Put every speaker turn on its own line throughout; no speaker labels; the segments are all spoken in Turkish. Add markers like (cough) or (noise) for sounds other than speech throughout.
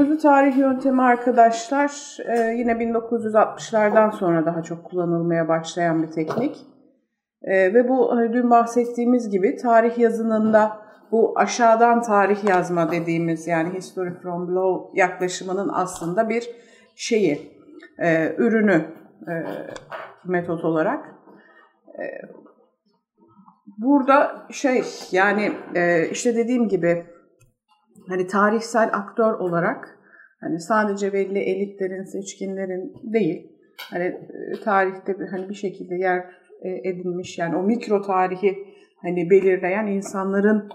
Sözlü tarih yöntemi arkadaşlar e, yine 1960'lardan sonra daha çok kullanılmaya başlayan bir teknik. E, ve bu hani dün bahsettiğimiz gibi tarih yazınında bu aşağıdan tarih yazma dediğimiz yani history from below yaklaşımının aslında bir şeyi, e, ürünü metot olarak. Burada şey yani işte dediğim gibi hani tarihsel aktör olarak hani sadece belli elitlerin, seçkinlerin değil, hani e, tarihte bir, hani bir şekilde yer e, edinmiş yani o mikro tarihi hani belirleyen insanların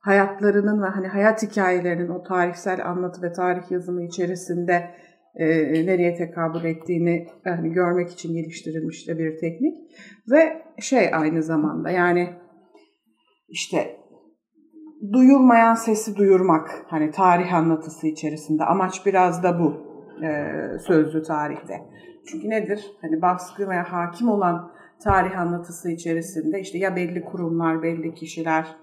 hayatlarının ve hani hayat hikayelerinin o tarihsel anlatı ve tarih yazımı içerisinde e, nereye tekabül ettiğini hani görmek için geliştirilmiş de bir teknik ve şey aynı zamanda yani işte duyulmayan sesi duyurmak hani tarih anlatısı içerisinde amaç biraz da bu e, sözlü tarihte. Çünkü nedir? Hani baskı veya hakim olan tarih anlatısı içerisinde işte ya belli kurumlar, belli kişiler,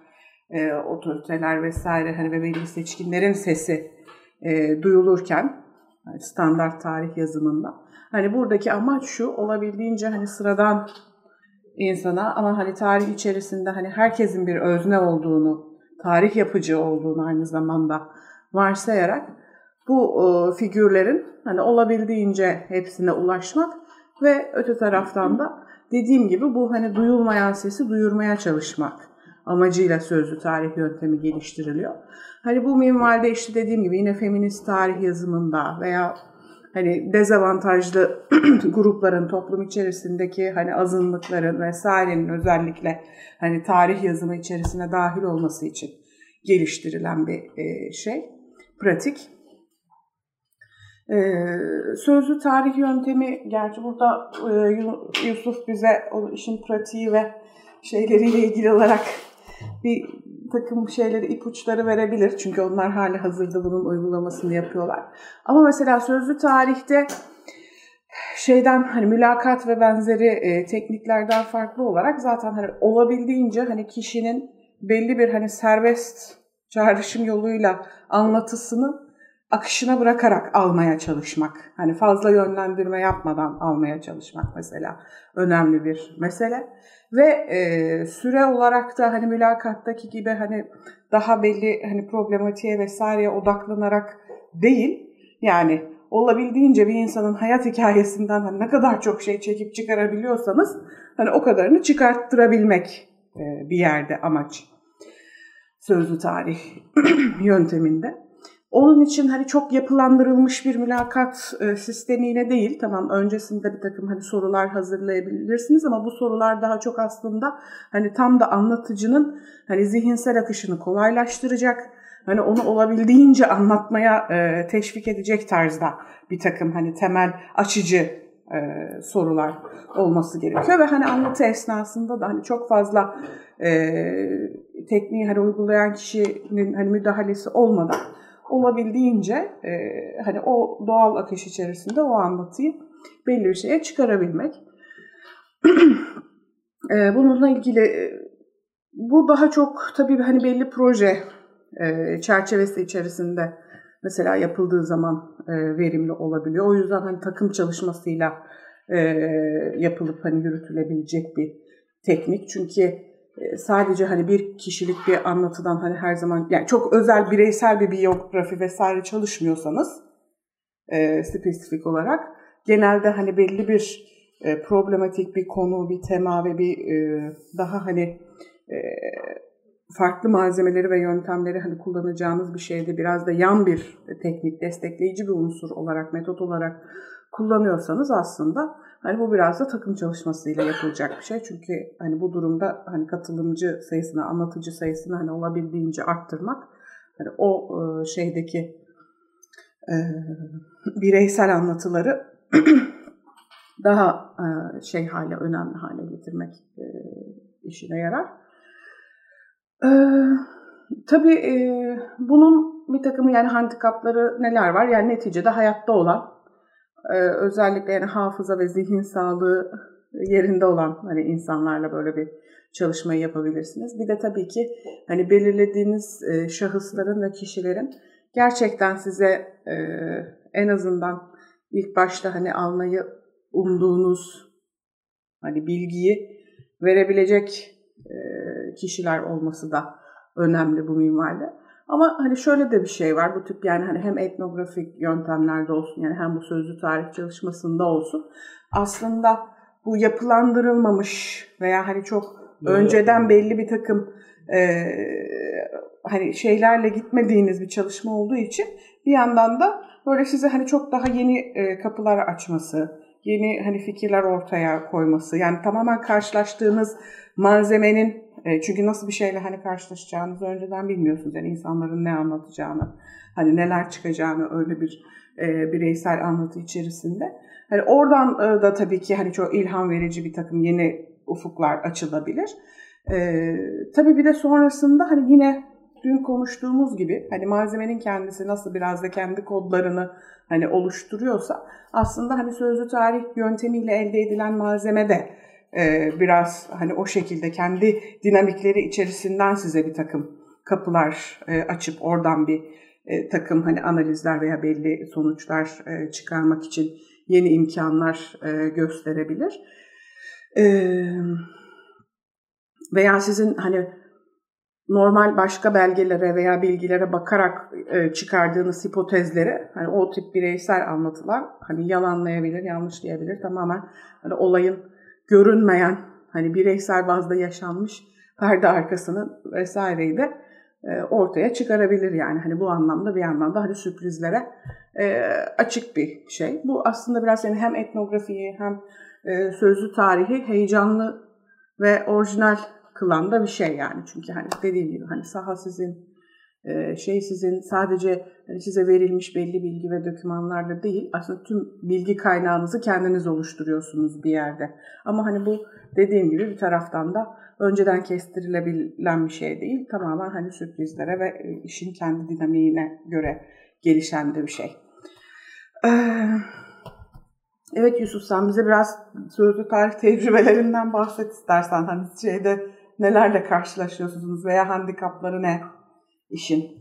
e, otoriteler vesaire hani ve belli seçkinlerin sesi e, duyulurken hani standart tarih yazımında hani buradaki amaç şu olabildiğince hani sıradan insana ama hani tarih içerisinde hani herkesin bir özne olduğunu tarih yapıcı olduğunu aynı zamanda varsayarak bu e, figürlerin hani olabildiğince hepsine ulaşmak ve öte taraftan da dediğim gibi bu hani duyulmayan sesi duyurmaya çalışmak amacıyla sözlü tarih yöntemi geliştiriliyor. Hani bu minvalde işte dediğim gibi yine feminist tarih yazımında veya hani dezavantajlı (clears throat) grupların toplum içerisindeki hani azınlıkların vesairenin özellikle hani tarih yazımı içerisine dahil olması için geliştirilen bir e, şey, pratik. E, sözlü tarih yöntemi, gerçi burada e, Yusuf bize o işin pratiği ve şeyleriyle ilgili olarak bir takım şeyleri, ipuçları verebilir. Çünkü onlar hali hazırda bunun uygulamasını yapıyorlar. Ama mesela sözlü tarihte şeyden hani mülakat ve benzeri e, tekniklerden farklı olarak zaten hani olabildiğince hani kişinin belli bir hani serbest çağrışım yoluyla anlatısını akışına bırakarak almaya çalışmak. Hani fazla yönlendirme yapmadan almaya çalışmak mesela önemli bir mesele. Ve e, süre olarak da hani mülakattaki gibi hani daha belli hani problematiğe vesaireye odaklanarak değil yani olabildiğince bir insanın hayat hikayesinden hani ne kadar çok şey çekip çıkarabiliyorsanız hani o kadarını çıkarttırabilmek e, bir yerde amaç sözlü tarih (clears throat) yönteminde. Onun için hani çok yapılandırılmış bir mülakat e, sistemiyle değil. Tamam öncesinde bir takım hani sorular hazırlayabilirsiniz ama bu sorular daha çok aslında hani tam da anlatıcının hani zihinsel akışını kolaylaştıracak. Hani onu olabildiğince anlatmaya e, teşvik edecek tarzda bir takım hani temel açıcı e, sorular olması gerekiyor ve hani anlatı esnasında da hani çok fazla e, tekniği hani uygulayan kişinin hani müdahalesi olmadan olabildiğince e, hani o doğal akış içerisinde o anlatıyı belli bir şeye çıkarabilmek. (clears throat) e, bununla ilgili e, bu daha çok tabii hani belli proje e, çerçevesi içerisinde mesela yapıldığı zaman e, verimli olabiliyor. O yüzden hani takım çalışmasıyla e, yapılıp hani yürütülebilecek bir teknik. Çünkü sadece hani bir kişilik bir anlatıdan hani her zaman yani çok özel bireysel bir biyografi vesaire çalışmıyorsanız e, spesifik olarak genelde hani belli bir e, problematik bir konu, bir tema ve bir e, daha hani e, farklı malzemeleri ve yöntemleri hani kullanacağınız bir şeyde biraz da yan bir teknik, destekleyici bir unsur olarak, metot olarak kullanıyorsanız aslında Hani bu biraz da takım çalışmasıyla yapılacak bir şey. Çünkü hani bu durumda hani katılımcı sayısını, anlatıcı sayısını hani olabildiğince arttırmak hani o e, şeydeki e, bireysel anlatıları (clears throat) daha e, şey hale, önemli hale getirmek e, işine yarar. E, tabii e, bunun bir takım yani handikapları neler var? Yani neticede hayatta olan ee, özellikle yani hafıza ve zihin sağlığı yerinde olan hani insanlarla böyle bir çalışmayı yapabilirsiniz. Bir de tabii ki hani belirlediğiniz e, şahısların ve kişilerin gerçekten size e, en azından ilk başta hani almayı umduğunuz hani bilgiyi verebilecek e, kişiler olması da önemli bu minvalde. Ama hani şöyle de bir şey var bu tip yani hani hem etnografik yöntemlerde olsun yani hem bu sözlü tarih çalışmasında olsun aslında bu yapılandırılmamış veya hani çok Böyle önceden belli bir takım e, hani şeylerle gitmediğiniz bir çalışma olduğu için bir yandan da böyle size hani çok daha yeni e, kapılar açması, yeni hani fikirler ortaya koyması. Yani tamamen karşılaştığınız malzemenin e, çünkü nasıl bir şeyle hani karşılaşacağınızı önceden bilmiyorsunuz. Yani insanların ne anlatacağını, hani neler çıkacağını öyle bir e, bireysel anlatı içerisinde. Hani oradan e, da tabii ki hani çok ilham verici bir takım yeni ufuklar açılabilir. E, tabii bir de sonrasında hani yine dün konuştuğumuz gibi hani malzemenin kendisi nasıl biraz da kendi kodlarını hani oluşturuyorsa aslında hani sözlü tarih yöntemiyle elde edilen malzeme de e, biraz hani o şekilde kendi dinamikleri içerisinden size bir takım kapılar e, açıp oradan bir e, takım hani analizler veya belli sonuçlar çıkarmak için yeni imkanlar gösterebilir. Veya sizin hani normal başka belgelere veya bilgilere bakarak çıkardığınız hipotezleri hani o tip bireysel anlatılar hani yalanlayabilir, yanlışlayabilir. Tamamen hani olayın görünmeyen hani bireysel bazda yaşanmış perde arkasını vesaireyi de e, ortaya çıkarabilir yani hani bu anlamda bir yandan da hani sürprizlere e, açık bir şey. Bu aslında biraz yani hem etnografiyi hem e, sözlü tarihi heyecanlı ve orijinal kılan da bir şey yani. Çünkü hani dediğim gibi hani saha sizin, şey sizin sadece hani size verilmiş belli bilgi ve dokümanlarla değil aslında tüm bilgi kaynağınızı kendiniz oluşturuyorsunuz bir yerde. Ama hani bu dediğim gibi bir taraftan da önceden kestirilebilen bir şey değil. Tamamen hani sürprizlere ve e, işin kendi dinamiğine göre gelişen de bir şey. Evet Yusuf sen bize biraz sözlü tarih tecrübelerinden bahset istersen. Hani şeyde nelerle karşılaşıyorsunuz veya handikapları ne işin?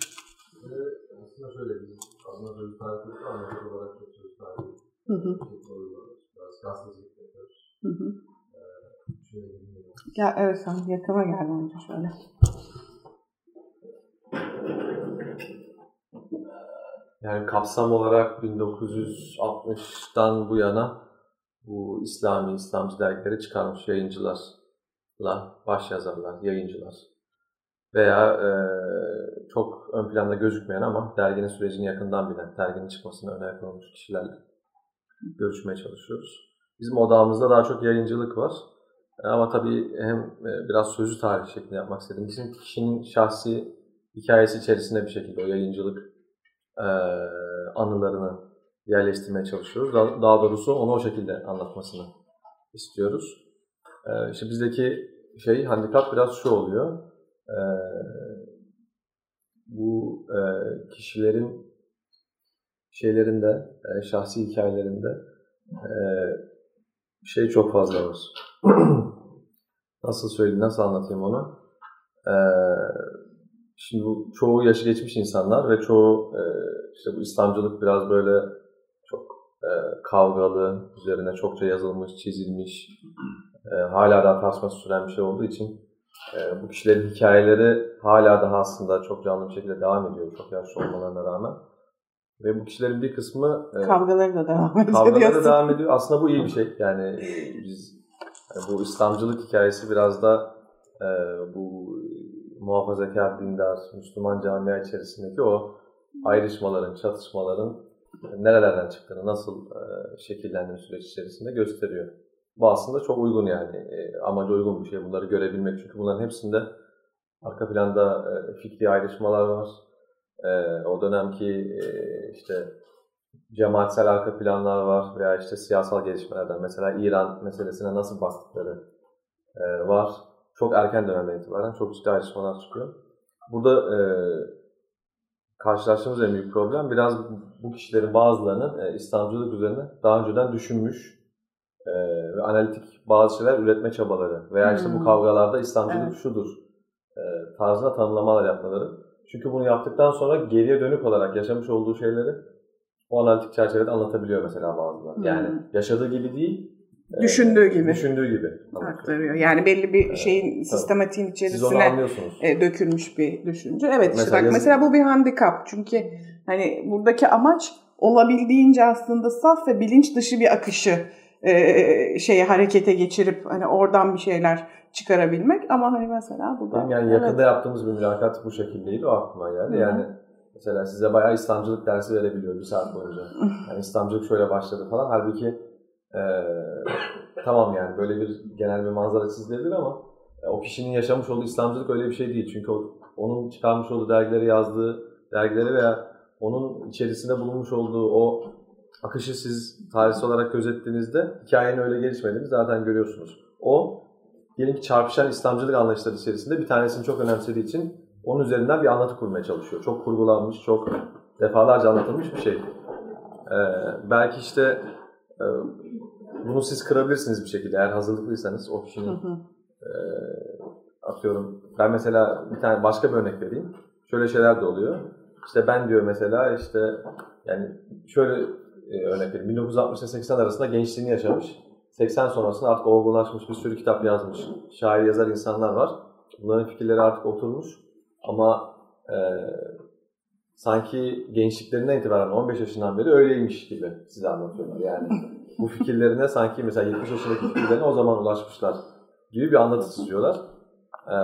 Evet, aslında şöyle biz aslında sözlü tarih anlatı olarak çok sözlü tarih hı hı. biraz gazetecilik yapıyoruz. Hı hı.
Ya evet sen yakına gel bence şöyle.
Yani kapsam olarak 1960'dan bu yana bu İslami, İslamcı dergileri çıkarmış yayıncılarla, başyazarlar, yayıncılar veya e, çok ön planda gözükmeyen ama derginin sürecini yakından bilen, derginin çıkmasına öne konulmuş kişilerle görüşmeye çalışıyoruz. Bizim odamızda daha çok yayıncılık var. Ama tabii hem e, biraz sözlü tarih şeklinde yapmak istedim. Bizim kişinin şahsi hikayesi içerisinde bir şekilde o yayıncılık e, anılarını yerleştirmeye çalışıyoruz. Daha doğrusu onu o şekilde anlatmasını istiyoruz. E, işte bizdeki şey, handikap biraz şu oluyor. E, bu e, kişilerin şeylerinde, e, şahsi hikayelerinde e, şey çok fazla var. (clears throat) nasıl söyleyeyim, nasıl anlatayım onu? Ee, şimdi bu çoğu yaşı geçmiş insanlar ve çoğu e, işte bu İslamcılık biraz böyle çok kavgalı, üzerine çokça yazılmış, çizilmiş, hala daha tartışması süren bir şey olduğu için e, bu kişilerin hikayeleri hala daha aslında çok canlı bir şekilde devam ediyor, çok yaşlı olmalarına rağmen. Ve bu kişilerin bir kısmı...
E, kavgaları da devam ediyor.
Kavgaları da devam ediyor. Aslında bu iyi bir şey. Yani e, biz yani bu İslamcılık hikayesi biraz da e, bu muhafazakar, dindar, Müslüman camia içerisindeki o ayrışmaların, çatışmaların nerelerden çıktığını, nasıl e, şekillendiğini süreç içerisinde gösteriyor. Bu aslında çok uygun yani. E, amaca uygun bir şey bunları görebilmek. Çünkü bunların hepsinde arka planda e, fikri ayrışmalar var. E, o dönemki e, işte cemaatsel arka planlar var veya işte siyasal gelişmelerden mesela İran meselesine nasıl baktıkları var. Çok erken dönemden itibaren çok ciddi ayrışmalar çıkıyor. Burada karşılaştığımız en büyük problem biraz bu kişilerin bazılarının e, İslamcılık üzerine daha önceden düşünmüş e, ve analitik bazı şeyler üretme çabaları veya işte bu hmm. kavgalarda İslamcılık evet. şudur e, tarzında tanımlamalar yapmaları. Çünkü bunu yaptıktan sonra geriye dönük olarak yaşamış olduğu şeyleri o analitik çerçevede anlatabiliyor mesela bazıları.
Hmm.
Yani yaşadığı gibi değil, e,
Düşündüğü gibi.
Düşündüğü gibi.
aktarıyor. Yani belli bir şeyin sistematiğin
Siz onu
içerisine e, dökülmüş bir düşünce. Evet işte
Mesela
bak
yazı-
mesela bu bir handikap. Çünkü hani buradaki amaç olabildiğince aslında saf ve bilinç dışı bir akışı e, şeye harekete geçirip hani oradan bir şeyler çıkarabilmek ama hani mesela bu da
yani yakında yaptığımız bir mülakat bu şekildeydi. O aklıma geldi.
Hı hı.
Yani mesela size bayağı İslamcılık dersi verebiliyor bir saat boyunca. (laughs) Yani İslamcılık şöyle başladı falan. Halbuki e, tamam yani böyle bir genel bir manzara çizilebilir ama e, o kişinin yaşamış olduğu İslamcılık öyle bir şey değil. Çünkü o, onun çıkarmış olduğu dergileri yazdığı dergileri veya onun içerisinde bulunmuş olduğu o akışı siz tarihsel olarak gözettiğinizde hikayenin öyle gelişmediğini zaten görüyorsunuz. O diyelim ki çarpışan İslamcılık anlayışları içerisinde bir tanesini çok önemsediği için onun üzerinden bir anlatı kurmaya çalışıyor. Çok kurgulanmış, çok defalarca anlatılmış bir şey. Ee, belki işte e, bunu siz kırabilirsiniz bir şekilde eğer hazırlıklıysanız o
Hı
kişinin
hı.
e, atıyorum ben mesela bir tane başka bir örnek vereyim. Şöyle şeyler de oluyor. İşte ben diyor mesela işte yani şöyle e, örnek vereyim. 1960 ile 80 arasında gençliğini yaşamış. 80 sonrasında artık olgunlaşmış bir sürü kitap yazmış. Şair yazar insanlar var. Bunların fikirleri artık oturmuş. Ama e, sanki gençliklerinden itibaren 15 yaşından beri öyleymiş gibi size anlatıyorlar. Yani bu fikirlerine sanki mesela 70 yaşındaki fikirlerine o zaman ulaşmışlar gibi bir anlatı çiziyorlar. Ee,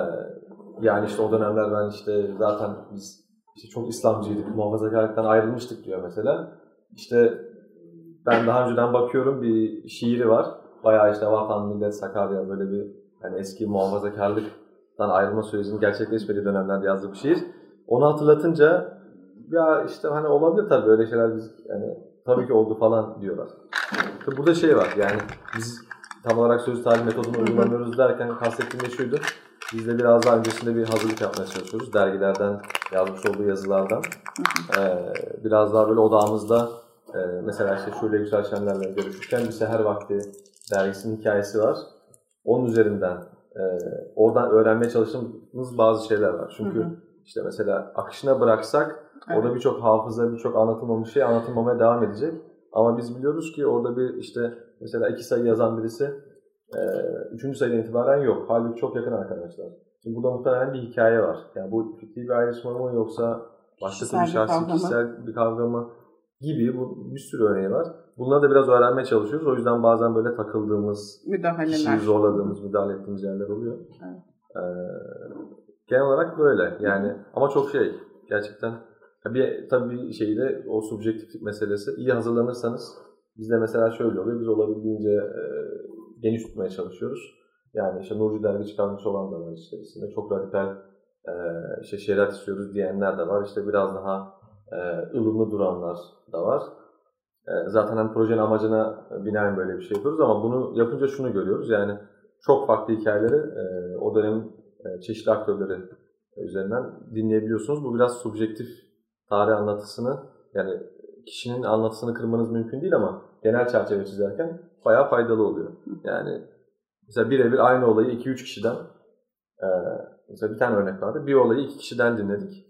yani işte o dönemler ben işte zaten biz işte çok İslamcıydık, muhafazakarlıktan ayrılmıştık diyor mesela. İşte ben daha önceden bakıyorum bir şiiri var. Bayağı işte Vatan, Millet, Sakarya böyle bir hani eski muhafazakarlıktan ayrılma sürecinin gerçekleşmediği dönemlerde yazdığı bir şiir. Onu hatırlatınca ya işte hani olabilir tabii böyle şeyler biz yani tabii ki oldu falan diyorlar. Tabii Burada şey var yani biz tam olarak söz tarih metodunu uygulamıyoruz derken kastettiğim de şuydu. Biz de biraz daha öncesinde bir hazırlık yapmaya çalışıyoruz. Dergilerden yazmış olduğu yazılardan. Ee, biraz daha böyle odağımızda e, mesela işte Şule Yüksel Şenler'le görüşürken bir seher vakti dergisinin hikayesi var. Onun üzerinden e, oradan öğrenmeye çalıştığımız bazı şeyler var. Çünkü
Hı hı.
işte mesela akışına bıraksak Orada birçok hafıza, birçok anlatılmamış şey anlatılmamaya devam edecek. Ama biz biliyoruz ki orada bir işte mesela iki sayı yazan birisi e, üçüncü sayıdan itibaren yok. Halbuki çok yakın arkadaşlar. Şimdi burada muhtemelen bir hikaye var. Yani bu fikri bir ayrışma mı yoksa başka
bir
şahsi
kavga
kişisel bir kavga mı gibi bu bir sürü örneği var. Bunları da biraz öğrenmeye çalışıyoruz. O yüzden bazen böyle takıldığımız,
müdahaleler.
zorladığımız, müdahale ettiğimiz yerler oluyor.
Evet.
Ee, genel olarak böyle. Yani ama çok şey gerçekten bir tabii şeyde o subjektiflik meselesi iyi hazırlanırsanız bizde mesela şöyle oluyor. Biz olabildiğince e, geniş tutmaya çalışıyoruz. Yani işte Nurcu dergi çıkarmış olan da var içerisinde. Çok radikal e, işte şeriat istiyoruz diyenler de var. İşte biraz daha e, ılımlı duranlar da var. E, zaten hani projenin amacına binaen böyle bir şey yapıyoruz ama bunu yapınca şunu görüyoruz. Yani çok farklı hikayeleri e, o dönemin e, çeşitli aktörleri üzerinden dinleyebiliyorsunuz. Bu biraz subjektif tarih anlatısını yani kişinin anlatısını kırmanız mümkün değil ama genel çerçeve çizerken bayağı faydalı oluyor. Yani mesela birebir aynı olayı 2-3 kişiden mesela bir tane örnek vardı. Bir olayı iki kişiden dinledik.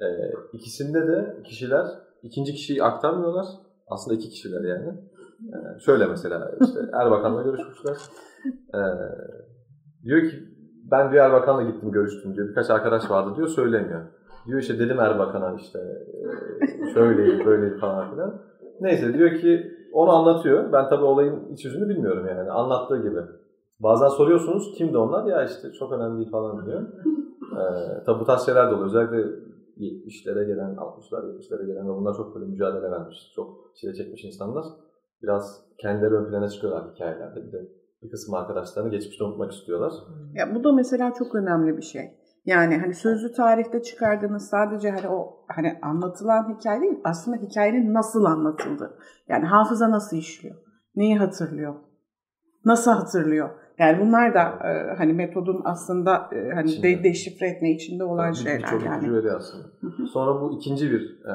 E, ikisinde de kişiler ikinci kişiyi aktarmıyorlar. Aslında iki kişiler yani. E, şöyle mesela işte (laughs) Erbakan'la görüşmüşler. E, diyor ki ben diyor Erbakan'la gittim görüştüm diyor. Birkaç arkadaş vardı diyor söylemiyor. Diyor işte dedim Erbakan'a işte e, şöyleydi böyleydi falan filan. Neyse diyor ki onu anlatıyor. Ben tabii olayın iç yüzünü bilmiyorum yani anlattığı gibi. Bazen soruyorsunuz kimdi onlar? Ya işte çok önemli değil falan diyor. Ee, tabii bu tarz şeyler de oluyor. Özellikle 70'lere gelen, 60'lar, 70'lere gelen ve bunlar çok böyle mücadele vermiş. Çok çile çekmiş insanlar. Biraz kendileri ön plana çıkıyorlar hikayelerde. Bir de bir kısım arkadaşlarını geçmişte unutmak istiyorlar.
Ya bu da mesela çok önemli bir şey. Yani hani sözlü tarihte çıkardığınız sadece hani o hani anlatılan hikaye değil, aslında hikayenin nasıl anlatıldığı. Yani hafıza nasıl işliyor? Neyi hatırlıyor? Nasıl hatırlıyor? Yani bunlar da e, hani metodun aslında e, hani de, deşifre etme içinde olan
Bir-
şeyler
Birçok
yani.
veriyor aslında. Sonra bu ikinci bir e,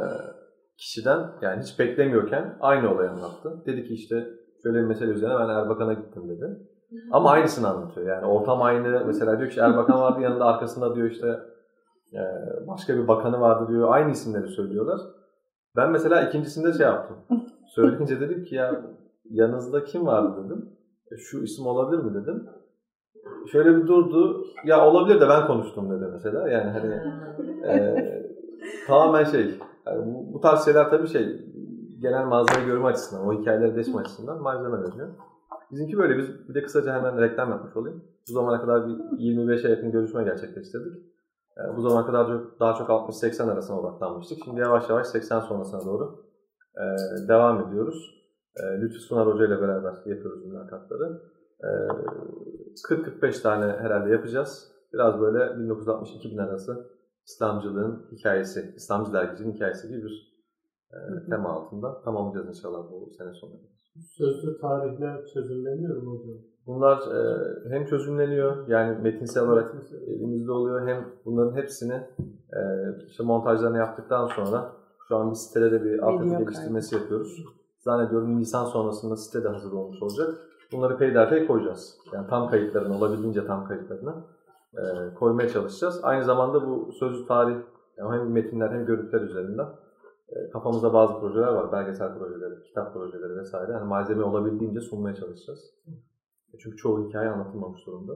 kişiden yani hiç beklemiyorken aynı olayı anlattı. Dedi ki işte şöyle bir mesele üzerine ben Erbakan'a gittim dedi. Ama aynısını anlatıyor. Yani ortam aynı. Mesela diyor ki Erbakan vardı yanında arkasında diyor işte e, başka bir bakanı vardı diyor. Aynı isimleri söylüyorlar. Ben mesela ikincisinde şey yaptım. (laughs) Söyleyince dedim ki ya yanınızda kim vardı dedim. E, şu isim olabilir mi dedim. Şöyle bir durdu. Ya olabilir de ben konuştum dedi mesela. Yani hani e, tamamen şey. Yani bu, bu tarz şeyler tabii şey genel manzara görme açısından, o hikayeleri geçme açısından malzeme veriyor. Bizimki böyle. Biz bir de kısaca hemen reklam yapmış olayım. Bu zamana kadar bir 25'e yakın görüşme gerçekleştirdik. E, bu zamana kadar çok, daha çok 60-80 arasına odaklanmıştık. Şimdi yavaş yavaş 80 sonrasına doğru e, devam ediyoruz. E, Lütfü Sunar Hoca ile beraber yapıyoruz mülakatları. E, 40-45 tane herhalde yapacağız. Biraz böyle 1960-2000 arası İslamcılığın hikayesi, İslamcı dergicinin hikayesi gibi bir e, tema altında tamamlayacağız inşallah bu sene sonunda.
Sözlü tarihler çözümleniyor mu hocam?
Bunlar e, hem çözümleniyor yani metinsel olarak elimizde oluyor hem bunların hepsini e, işte montajlarını yaptıktan sonra şu an bir sitede de bir altyapı geliştirmesi yapıyoruz. Zannediyorum Nisan sonrasında site de hazır olmuş olacak. Bunları peyderpey koyacağız. Yani tam kayıtlarını, olabildiğince tam kayıtlarını e, koymaya çalışacağız. Aynı zamanda bu sözlü tarih yani hem metinler hem görüntüler üzerinden e, kafamızda bazı projeler var. Belgesel projeleri, kitap projeleri vesaire. Yani malzeme olabildiğince sunmaya çalışacağız. E, çünkü çoğu hikaye anlatılmamış durumda.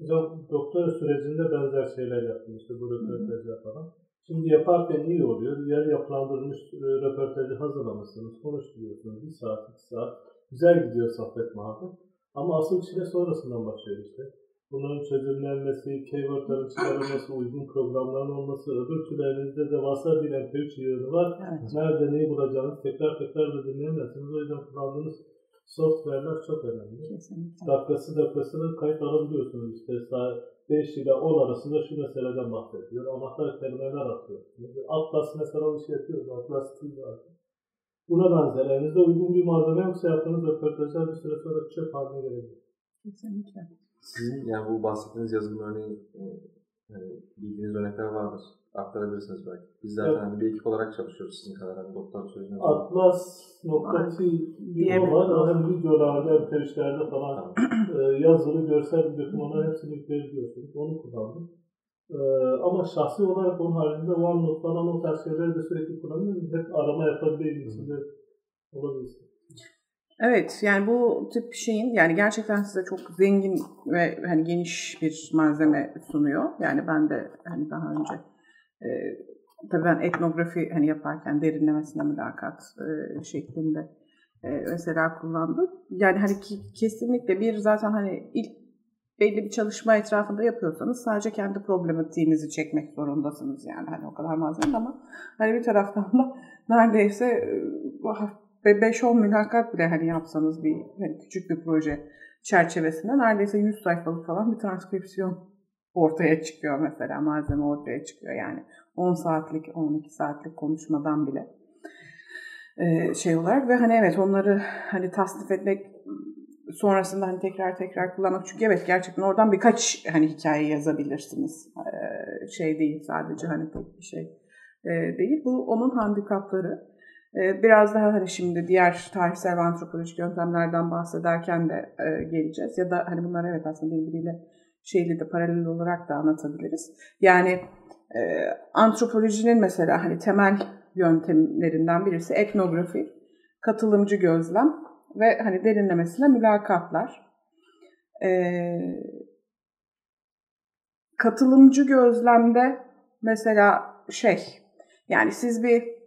Hocam doktora sürecinde benzer şeyler yaptım işte bu röportajlar falan. Şimdi yaparken iyi oluyor. Yer yapılandırılmış e, röportajı hazırlamışsınız, konuşturuyorsunuz. Bir saat, iki saat. Güzel gidiyor sohbet muhabbet. Ama asıl çile sonrasından başlıyor işte. Bunların çözümlenmesi, keywordların çıkarılması, uygun programların olması, öbür türlerinizde devasa bir MP3 yığını var. Evet. Nerede neyi bulacağınız tekrar tekrar da dinleyemezsiniz. O yüzden kullandığınız software'lar çok önemli. Kesinlikle. Dakikası dakikasını kayıt alabiliyorsunuz. İşte 5 ile 10 arasında şu meseleden bahsediyor. Anahtar kelimeler atıyorsunuz. Atlas mesela o işi yapıyoruz. Atlas Tool var. Buna benzer. Elinizde uygun bir malzeme yoksa yaptığınız röportajlar bir süre sonra çöp haline gelebilir.
Kesinlikle.
Sizin yani bu bahsettiğiniz yazılım örneği yani bildiğiniz örnekler vardır. Aktarabilirsiniz belki. Biz zaten evet. hani bir ekip olarak çalışıyoruz sizin kadar. Hani doktor süreciniz
Atlas.tv var. Hem videolarda hem peşlerde falan tamam. (clears throat) yazılı, görsel bir dokümanlar hepsini yükleyebiliyorsunuz. Onu kullandım. ama şahsi olarak onun haricinde OneNote falan o tarz şeyleri de sürekli kullanıyorum. Hep arama yapabildiğim için de olabilir.
Evet yani bu tip şeyin yani gerçekten size çok zengin ve hani geniş bir malzeme sunuyor. Yani ben de hani daha önce e, tabii ben etnografi hani yaparken derinlemesine mülakat e, şeklinde e, mesela kullandım. Yani hani ki, kesinlikle bir zaten hani ilk belli bir çalışma etrafında yapıyorsanız sadece kendi problematiğinizi çekmek zorundasınız yani hani o kadar malzeme ama hani bir taraftan da (laughs) neredeyse e, ve 5-10 mülakat bile hani yapsanız bir hani küçük bir proje çerçevesinde neredeyse 100 sayfalık falan bir transkripsiyon ortaya çıkıyor mesela malzeme ortaya çıkıyor yani. 10 saatlik 12 saatlik konuşmadan bile ee, şey olarak ve hani evet onları hani tasnif etmek sonrasında hani tekrar tekrar kullanmak. Çünkü evet gerçekten oradan birkaç hani hikaye yazabilirsiniz. Ee, şey değil sadece hani tek bir şey ee, değil. Bu onun handikapları. Biraz daha hani şimdi diğer tarihsel ve antropolojik yöntemlerden bahsederken de e, geleceğiz. Ya da hani bunlar evet aslında birbiriyle şeyli de paralel olarak da anlatabiliriz. Yani e, antropolojinin mesela hani temel yöntemlerinden birisi etnografi, katılımcı gözlem ve hani derinlemesine mülakatlar. E, katılımcı gözlemde mesela şey yani siz bir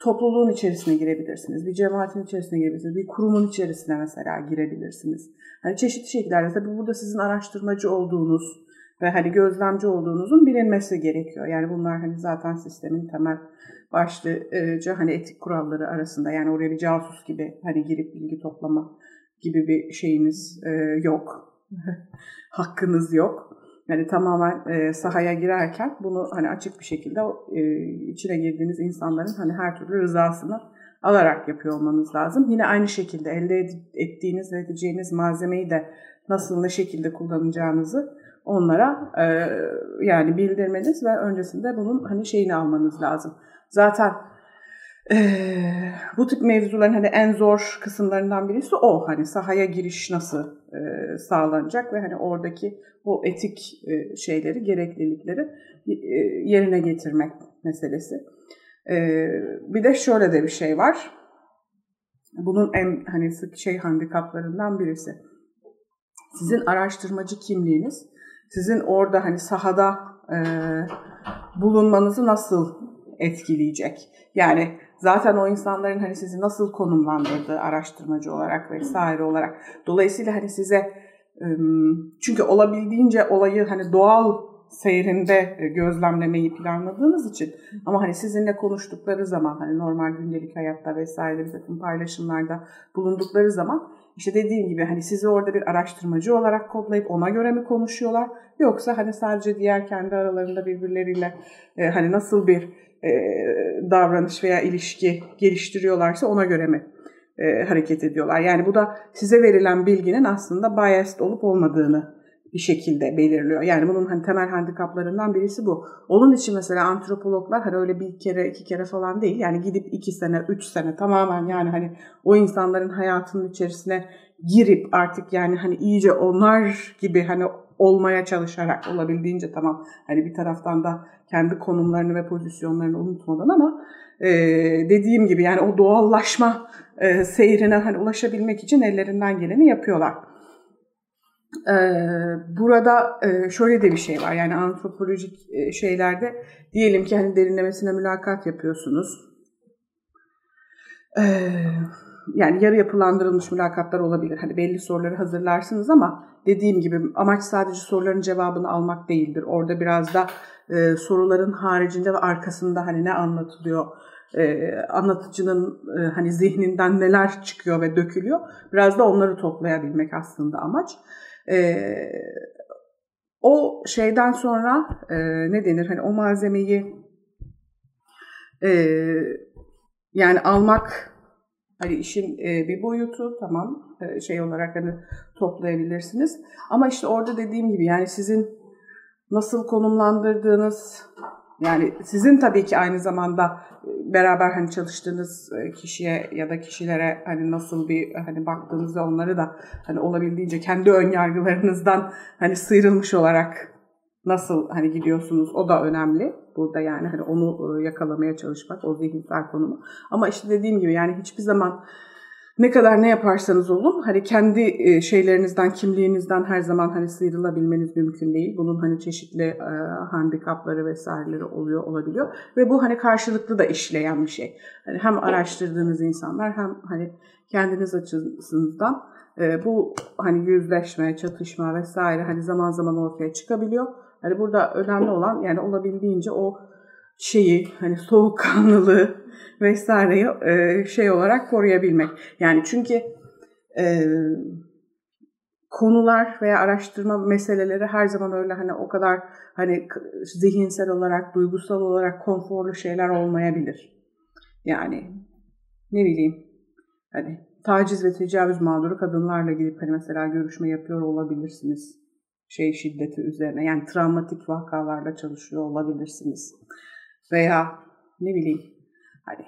topluluğun içerisine girebilirsiniz, bir cemaatin içerisine girebilirsiniz, bir kurumun içerisine mesela girebilirsiniz. Hani çeşitli şekillerde tabii burada sizin araştırmacı olduğunuz ve hani gözlemci olduğunuzun bilinmesi gerekiyor. Yani bunlar hani zaten sistemin temel başlıca hani etik kuralları arasında yani oraya bir casus gibi hani girip bilgi toplama gibi bir şeyiniz yok. (laughs) Hakkınız yok yani tamamen e, sahaya girerken bunu hani açık bir şekilde e, içine girdiğiniz insanların hani her türlü rızasını alarak yapıyor olmanız lazım. Yine aynı şekilde elde ettiğiniz ve edeceğiniz malzemeyi de nasıl ne şekilde kullanacağınızı onlara e, yani bildirmeniz ve öncesinde bunun hani şeyini almanız lazım. Zaten Ee, bu tip mevzuların hani en zor kısımlarından birisi o. Hani sahaya giriş nasıl e, sağlanacak ve hani oradaki o etik e, şeyleri, gereklilikleri e, yerine getirmek meselesi. E, bir de şöyle de bir şey var. Bunun en hani sık şey handikaplarından birisi. Sizin araştırmacı kimliğiniz, sizin orada hani sahada e, bulunmanızı nasıl etkileyecek? Yani zaten o insanların hani sizi nasıl konumlandırdığı araştırmacı olarak vesaire olarak. Dolayısıyla hani size çünkü olabildiğince olayı hani doğal seyrinde gözlemlemeyi planladığınız için. Ama hani sizinle konuştukları zaman hani normal gündelik hayatta vesaire bir takım paylaşımlarda bulundukları zaman işte dediğim gibi hani sizi orada bir araştırmacı olarak kodlayıp ona göre mi konuşuyorlar? Yoksa hani sadece diğer kendi aralarında birbirleriyle e, hani nasıl bir e, davranış veya ilişki geliştiriyorlarsa ona göre mi e, hareket ediyorlar. Yani bu da size verilen bilginin aslında biased olup olmadığını bir şekilde belirliyor. Yani bunun hani temel handikaplarından birisi bu. Onun için mesela antropologlar hani öyle bir kere iki kere falan değil. Yani gidip iki sene, üç sene tamamen yani hani o insanların hayatının içerisine girip artık yani hani iyice onlar gibi hani olmaya çalışarak olabildiğince tamam hani bir taraftan da kendi konumlarını ve pozisyonlarını unutmadan ama e, dediğim gibi yani o doğallaşma e, seyrine hani ulaşabilmek için ellerinden geleni yapıyorlar. E, burada e, şöyle de bir şey var yani antropolojik e, şeylerde diyelim ki hani derinlemesine mülakat yapıyorsunuz. Eee yani yarı yapılandırılmış mülakatlar olabilir. Hani belli soruları hazırlarsınız ama dediğim gibi amaç sadece soruların cevabını almak değildir. Orada biraz da soruların haricinde ve arkasında hani ne anlatılıyor, e, anlatıcının e, hani zihninden neler çıkıyor ve dökülüyor. Biraz da onları toplayabilmek aslında amaç. E, o şeyden sonra e, ne denir hani o malzemeyi e, yani almak Hani işin e, bir boyutu tamam e, şey olarak hani toplayabilirsiniz. Ama işte orada dediğim gibi yani sizin nasıl konumlandırdığınız yani sizin tabii ki aynı zamanda e, beraber hani çalıştığınız kişiye ya da kişilere hani nasıl bir hani baktığınızda onları da hani olabildiğince kendi ön yargılarınızdan hani sıyrılmış olarak nasıl hani gidiyorsunuz o da önemli burada yani hani onu e, yakalamaya çalışmak o zihinsel konumu. Ama işte dediğim gibi yani hiçbir zaman ne kadar ne yaparsanız olun hani kendi e, şeylerinizden, kimliğinizden her zaman hani sıyrılabilmeniz mümkün değil. Bunun hani çeşitli e, handikapları vesaireleri oluyor olabiliyor ve bu hani karşılıklı da işleyen bir şey. Hani hem araştırdığınız insanlar hem hani kendiniz açısından e, bu hani yüzleşme, çatışma vesaire hani zaman zaman ortaya çıkabiliyor. Hani burada önemli olan yani olabildiğince o şeyi hani soğukkanlılığı vesaireyi e, şey olarak koruyabilmek. Yani çünkü e, konular veya araştırma meseleleri her zaman öyle hani o kadar hani zihinsel olarak, duygusal olarak konforlu şeyler olmayabilir. Yani ne bileyim hani taciz ve tecavüz mağduru kadınlarla gidip hani mesela görüşme yapıyor olabilirsiniz şey şiddeti üzerine yani travmatik vakalarla çalışıyor olabilirsiniz. Veya ne bileyim hani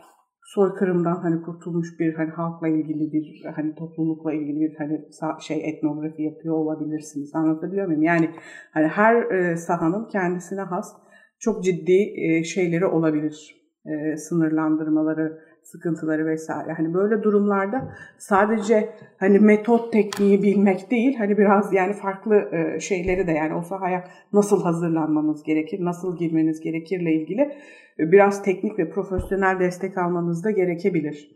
soykırımdan hani kurtulmuş bir hani halkla ilgili bir hani toplulukla ilgili bir hani şey etnografi yapıyor olabilirsiniz. Anlatabiliyor muyum? Yani hani her e, sahanın kendisine has çok ciddi e, şeyleri olabilir. E, sınırlandırmaları, sıkıntıları vesaire. Hani böyle durumlarda sadece hani metot tekniği bilmek değil, hani biraz yani farklı e, şeyleri de yani o sahaya nasıl hazırlanmanız gerekir, nasıl girmeniz gerekirle ilgili e, biraz teknik ve profesyonel destek almanız da gerekebilir.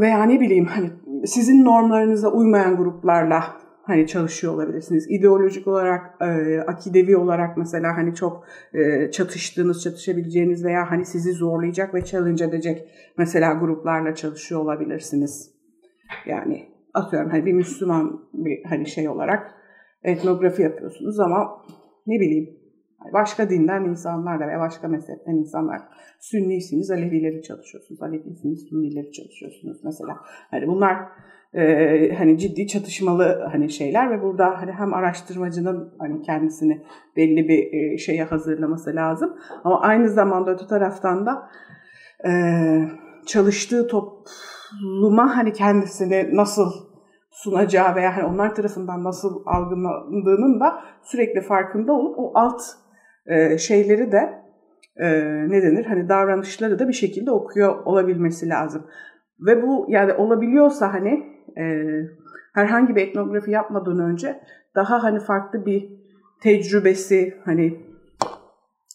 Veya ne bileyim hani sizin normlarınıza uymayan gruplarla hani çalışıyor olabilirsiniz. İdeolojik olarak, e, akidevi olarak mesela hani çok e, çatıştığınız, çatışabileceğiniz veya hani sizi zorlayacak ve challenge edecek mesela gruplarla çalışıyor olabilirsiniz. Yani atıyorum hani bir Müslüman bir hani şey olarak etnografi yapıyorsunuz ama ne bileyim başka dinden insanlarla veya başka mezhepten insanlar Sünniysiniz, Alevileri çalışıyorsunuz, Alevisiniz, Sünnileri çalışıyorsunuz mesela. Hani bunlar e, hani ciddi çatışmalı hani şeyler ve burada hani hem araştırmacının hani kendisini belli bir e, şeye hazırlaması lazım ama aynı zamanda öte taraftan da e, çalıştığı topluma hani kendisini nasıl sunacağı veya hani onlar tarafından nasıl algılandığının da sürekli farkında olup o alt e, şeyleri de e, ne denir hani davranışları da bir şekilde okuyor olabilmesi lazım. Ve bu yani olabiliyorsa hani e, herhangi bir etnografi yapmadan önce daha hani farklı bir tecrübesi hani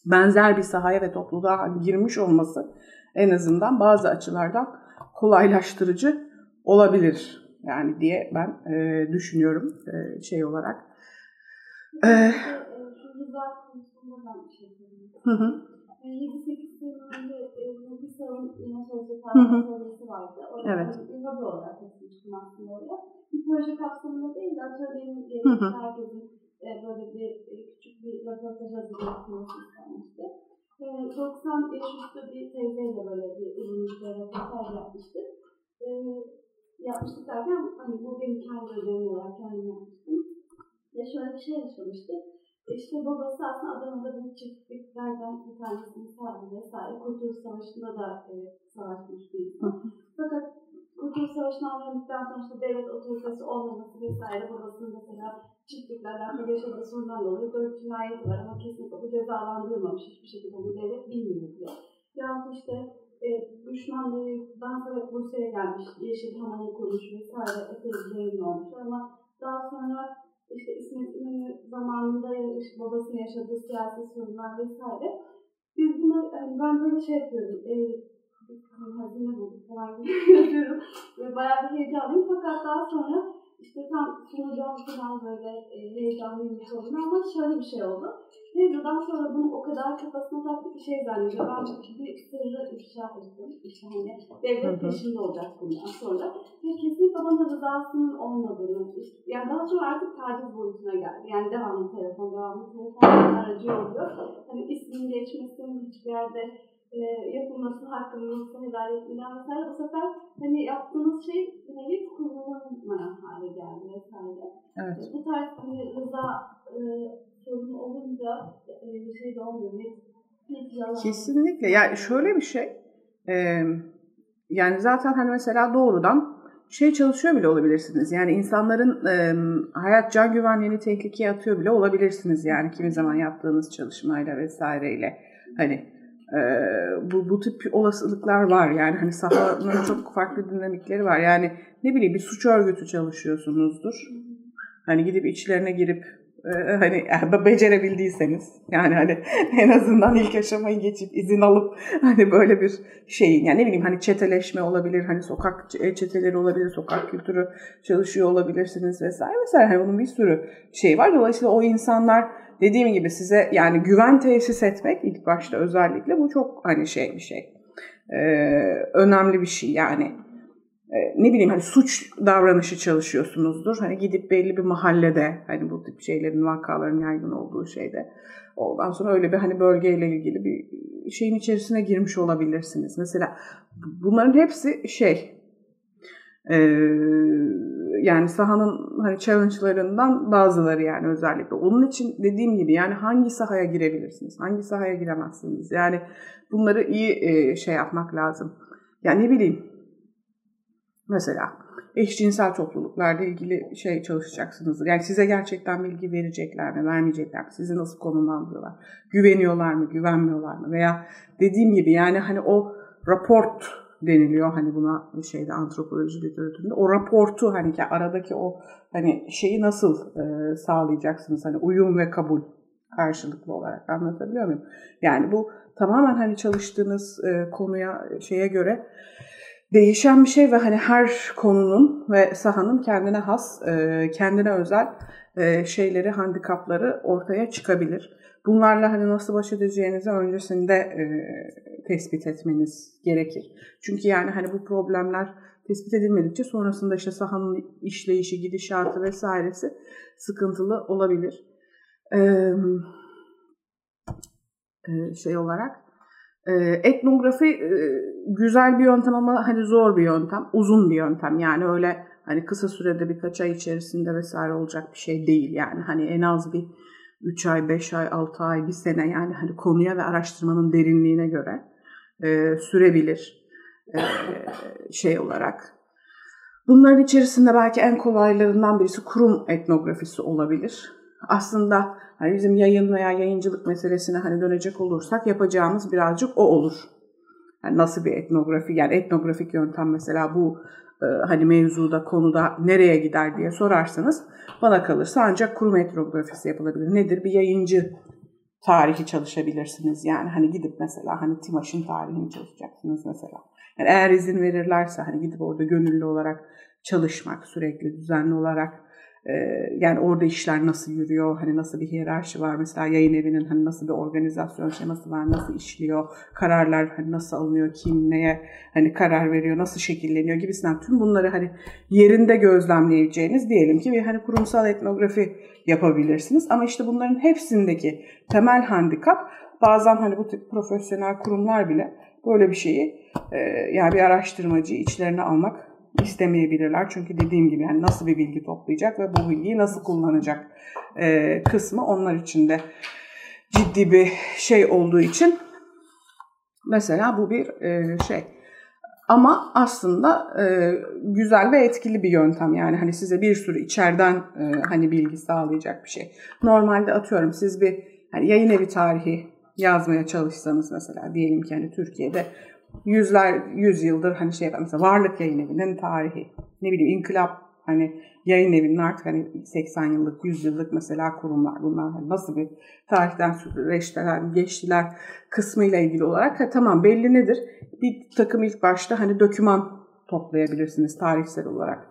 benzer bir sahaya ve topluluğa hani girmiş olması en azından bazı açılardan kolaylaştırıcı olabilir yani diye ben e, düşünüyorum e, şey olarak.
E, Hı hı. 7-8 sene önce bir salon yine sözde atölyesi vardı. Orada evet. bir hobi olarak aslında oraya. Bir proje kapsamında değil de atölyenin gerekli herkesin böyle bir küçük bir röportaj hazırlaması istenmişti. 90 yaş üstü bir teyzeyle böyle bir ürün bir röportaj yapmıştık. Yapmıştık derken hani bu benim kendi ödevim olarak kendim yapmıştım. Ve şöyle bir şey yaşamıştık işte babası aslında Adana'da bir çiftliklerden bir tanesinin sahibi vesaire. Kurtuluş Savaşı'nda da e, savaşmış bir insan. Fakat Kurtuluş Savaşı'nı anladıktan sonra işte devlet otoritesi olmaması vesaire babasının mesela çiftliklerden yaşadığı sorundan dolayı dört cinayet var ama kesinlikle bu cezalandırılmamış hiçbir şekilde bu devlet bilmiyor bile. Yahut işte e, düşmanlardan sonra Bursa'ya gelmiş, Yeşil Hamam'ı kurmuş vesaire epey zengin olmuş ama daha sonra işte İsmet zamanında işte babasının yaşadığı siyasi sorunlar vesaire. Biz bunu, yani ben böyle şey yapıyorum, e, hazine bulduk falan gibi (laughs) yapıyorum. Böyle bayağı bir heyecanlıyım fakat daha sonra işte tam sunacağım falan böyle e, heyecanlıyım sorun ama şöyle bir şey oldu. Mevzudan sonra bunu o kadar kafasına taktı ki şey zannediyor. Ben bir sırrı ifşa ettim. İşte hani devlet peşinde olacak bundan sonra. Ve kesinlikle bana rızasının olmadığını, yani daha sonra artık taciz boyutuna geldi. Yani devamlı telefon, devamlı telefon aracı oluyor. Hani ismin geçmesinin hiçbir yerde e, yapılması hakkında yoksa helal etmeden vesaire bu sefer hani yaptığınız şey nevi kullanılmayan hale geldi vesaire. Evet. E, bu tarz hani rıza e, sorunu olunca e, şey de olmuyor. Ne,
Kesinlikle. Yani şöyle bir şey. E, yani zaten hani mesela doğrudan şey çalışıyor bile olabilirsiniz. Yani insanların e, hayat can güvenliğini tehlikeye atıyor bile olabilirsiniz. Yani kimi zaman yaptığınız çalışmayla vesaireyle. Hani ee, bu, bu tip olasılıklar var. Yani hani sahanın çok farklı dinamikleri var. Yani ne bileyim bir suç örgütü çalışıyorsunuzdur. Hani gidip içlerine girip e, hani becerebildiyseniz yani hani (laughs) en azından ilk aşamayı geçip izin alıp hani böyle bir şeyin yani ne bileyim hani çeteleşme olabilir hani sokak çeteleri olabilir sokak kültürü çalışıyor olabilirsiniz vesaire vesaire hani bunun bir sürü şey var dolayısıyla o insanlar dediğim gibi size yani güven tesis etmek ilk başta özellikle bu çok hani şey bir şey. Ee, önemli bir şey yani. Ee, ne bileyim hani suç davranışı çalışıyorsunuzdur. Hani gidip belli bir mahallede hani bu tip şeylerin vakaların yaygın olduğu şeyde ondan sonra öyle bir hani bölgeyle ilgili bir şeyin içerisine girmiş olabilirsiniz. Mesela bunların hepsi şey e, yani sahanın hani challenge'larından bazıları yani özellikle. Onun için dediğim gibi yani hangi sahaya girebilirsiniz, hangi sahaya giremezsiniz. Yani bunları iyi e, şey yapmak lazım. Yani ne bileyim mesela eşcinsel topluluklarla ilgili şey çalışacaksınızdır. Yani size gerçekten bilgi verecekler mi, vermeyecekler mi? Sizi nasıl konumlandırıyorlar? Güveniyorlar mı, güvenmiyorlar mı? Veya dediğim gibi yani hani o raport deniliyor hani buna şeyde antropoloji literatüründe. O raportu hani ki aradaki o hani şeyi nasıl e, sağlayacaksınız hani uyum ve kabul karşılıklı olarak anlatabiliyor muyum? Yani bu tamamen hani çalıştığınız e, konuya şeye göre değişen bir şey ve hani her konunun ve sahanın kendine has, e, kendine özel e, şeyleri, handikapları ortaya çıkabilir. Bunlarla hani nasıl baş edeceğinizi öncesinde e, tespit etmeniz gerekir. Çünkü yani hani bu problemler tespit edilmedikçe sonrasında işte sahanın işleyişi, gidişatı vesairesi sıkıntılı olabilir. Ee, şey olarak etnografi güzel bir yöntem ama hani zor bir yöntem, uzun bir yöntem. Yani öyle hani kısa sürede birkaç ay içerisinde vesaire olacak bir şey değil. Yani hani en az bir 3 ay, 5 ay, 6 ay, bir sene yani hani konuya ve araştırmanın derinliğine göre e, sürebilir e, şey olarak. Bunların içerisinde belki en kolaylarından birisi kurum etnografisi olabilir. Aslında hani bizim yayın veya yayıncılık meselesine hani dönecek olursak yapacağımız birazcık o olur. Yani nasıl bir etnografi yani etnografik yöntem mesela bu hani mevzuda konuda nereye gider diye sorarsanız bana kalırsa ancak kurum etnografisi yapılabilir. Nedir? Bir yayıncı tarihi çalışabilirsiniz. Yani hani gidip mesela hani Timaş'ın tarihini çalışacaksınız mesela. Yani eğer izin verirlerse hani gidip orada gönüllü olarak çalışmak sürekli düzenli olarak e, yani orada işler nasıl yürüyor, hani nasıl bir hiyerarşi var? Mesela yayın evinin hani nasıl bir organizasyon şeması var, nasıl işliyor, kararlar hani nasıl alınıyor, kim neye hani karar veriyor, nasıl şekilleniyor gibisinden tüm bunları hani yerinde gözlemleyeceğiniz diyelim ki bir hani kurumsal etnografi yapabilirsiniz. Ama işte bunların hepsindeki temel handikap bazen hani bu tip profesyonel kurumlar bile böyle bir şeyi yani bir araştırmacıyı içlerine almak istemeyebilirler. Çünkü dediğim gibi yani nasıl bir bilgi toplayacak ve bu bilgiyi nasıl kullanacak e, kısmı onlar için de ciddi bir şey olduğu için mesela bu bir e, şey. Ama aslında e, güzel ve etkili bir yöntem yani hani size bir sürü içeriden e, hani bilgi sağlayacak bir şey. Normalde atıyorum siz bir hani yayın evi tarihi yazmaya çalışsanız mesela diyelim ki hani Türkiye'de yüzler, yüz yıldır hani şey mesela Varlık Yayın Evi'nin tarihi, ne bileyim İnkılap hani yayın evinin artık hani 80 yıllık, 100 yıllık mesela kurumlar bunlar hani nasıl bir tarihten süreçler geçtiler kısmıyla ilgili olarak ha, tamam belli nedir? Bir takım ilk başta hani doküman toplayabilirsiniz tarihsel olarak.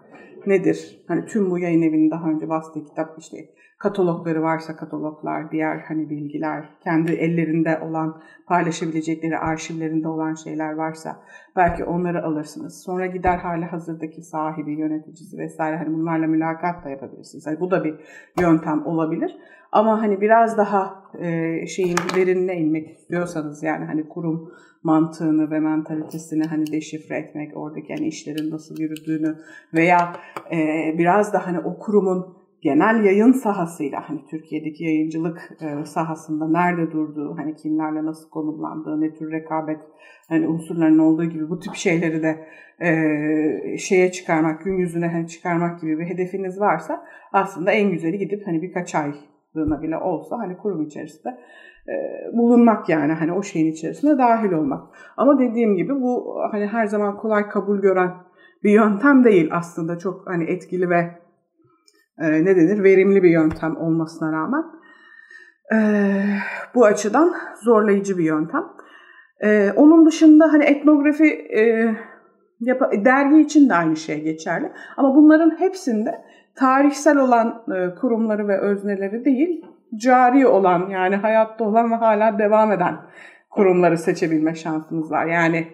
Nedir? Hani tüm bu yayın evinin daha önce bastığı kitap işte katalogları varsa kataloglar, diğer hani bilgiler, kendi ellerinde olan, paylaşabilecekleri arşivlerinde olan şeyler varsa belki onları alırsınız. Sonra gider hali hazırdaki sahibi, yöneticisi vesaire hani bunlarla mülakat da yapabilirsiniz. Yani bu da bir yöntem olabilir. Ama hani biraz daha e, şeyin derinine inmek istiyorsanız yani hani kurum mantığını ve mentalitesini hani deşifre etmek, oradaki hani işlerin nasıl yürüdüğünü veya e, biraz da hani o kurumun genel yayın sahasıyla hani Türkiye'deki yayıncılık e, sahasında nerede durduğu, hani kimlerle nasıl konumlandığı, ne tür rekabet hani unsurların olduğu gibi bu tip şeyleri de e, şeye çıkarmak, gün yüzüne hani çıkarmak gibi bir hedefiniz varsa aslında en güzeli gidip hani birkaç aylığına bile olsa hani kurum içerisinde e, bulunmak yani hani o şeyin içerisine dahil olmak. Ama dediğim gibi bu hani her zaman kolay kabul gören bir yöntem değil aslında çok hani etkili ve e, ne denir verimli bir yöntem olmasına rağmen e, bu açıdan zorlayıcı bir yöntem. E, onun dışında hani etnografi e, yap- dergi için de aynı şey geçerli. Ama bunların hepsinde tarihsel olan e, kurumları ve özneleri değil, cari olan yani hayatta olan ve hala devam eden kurumları seçebilme şansınız var. Yani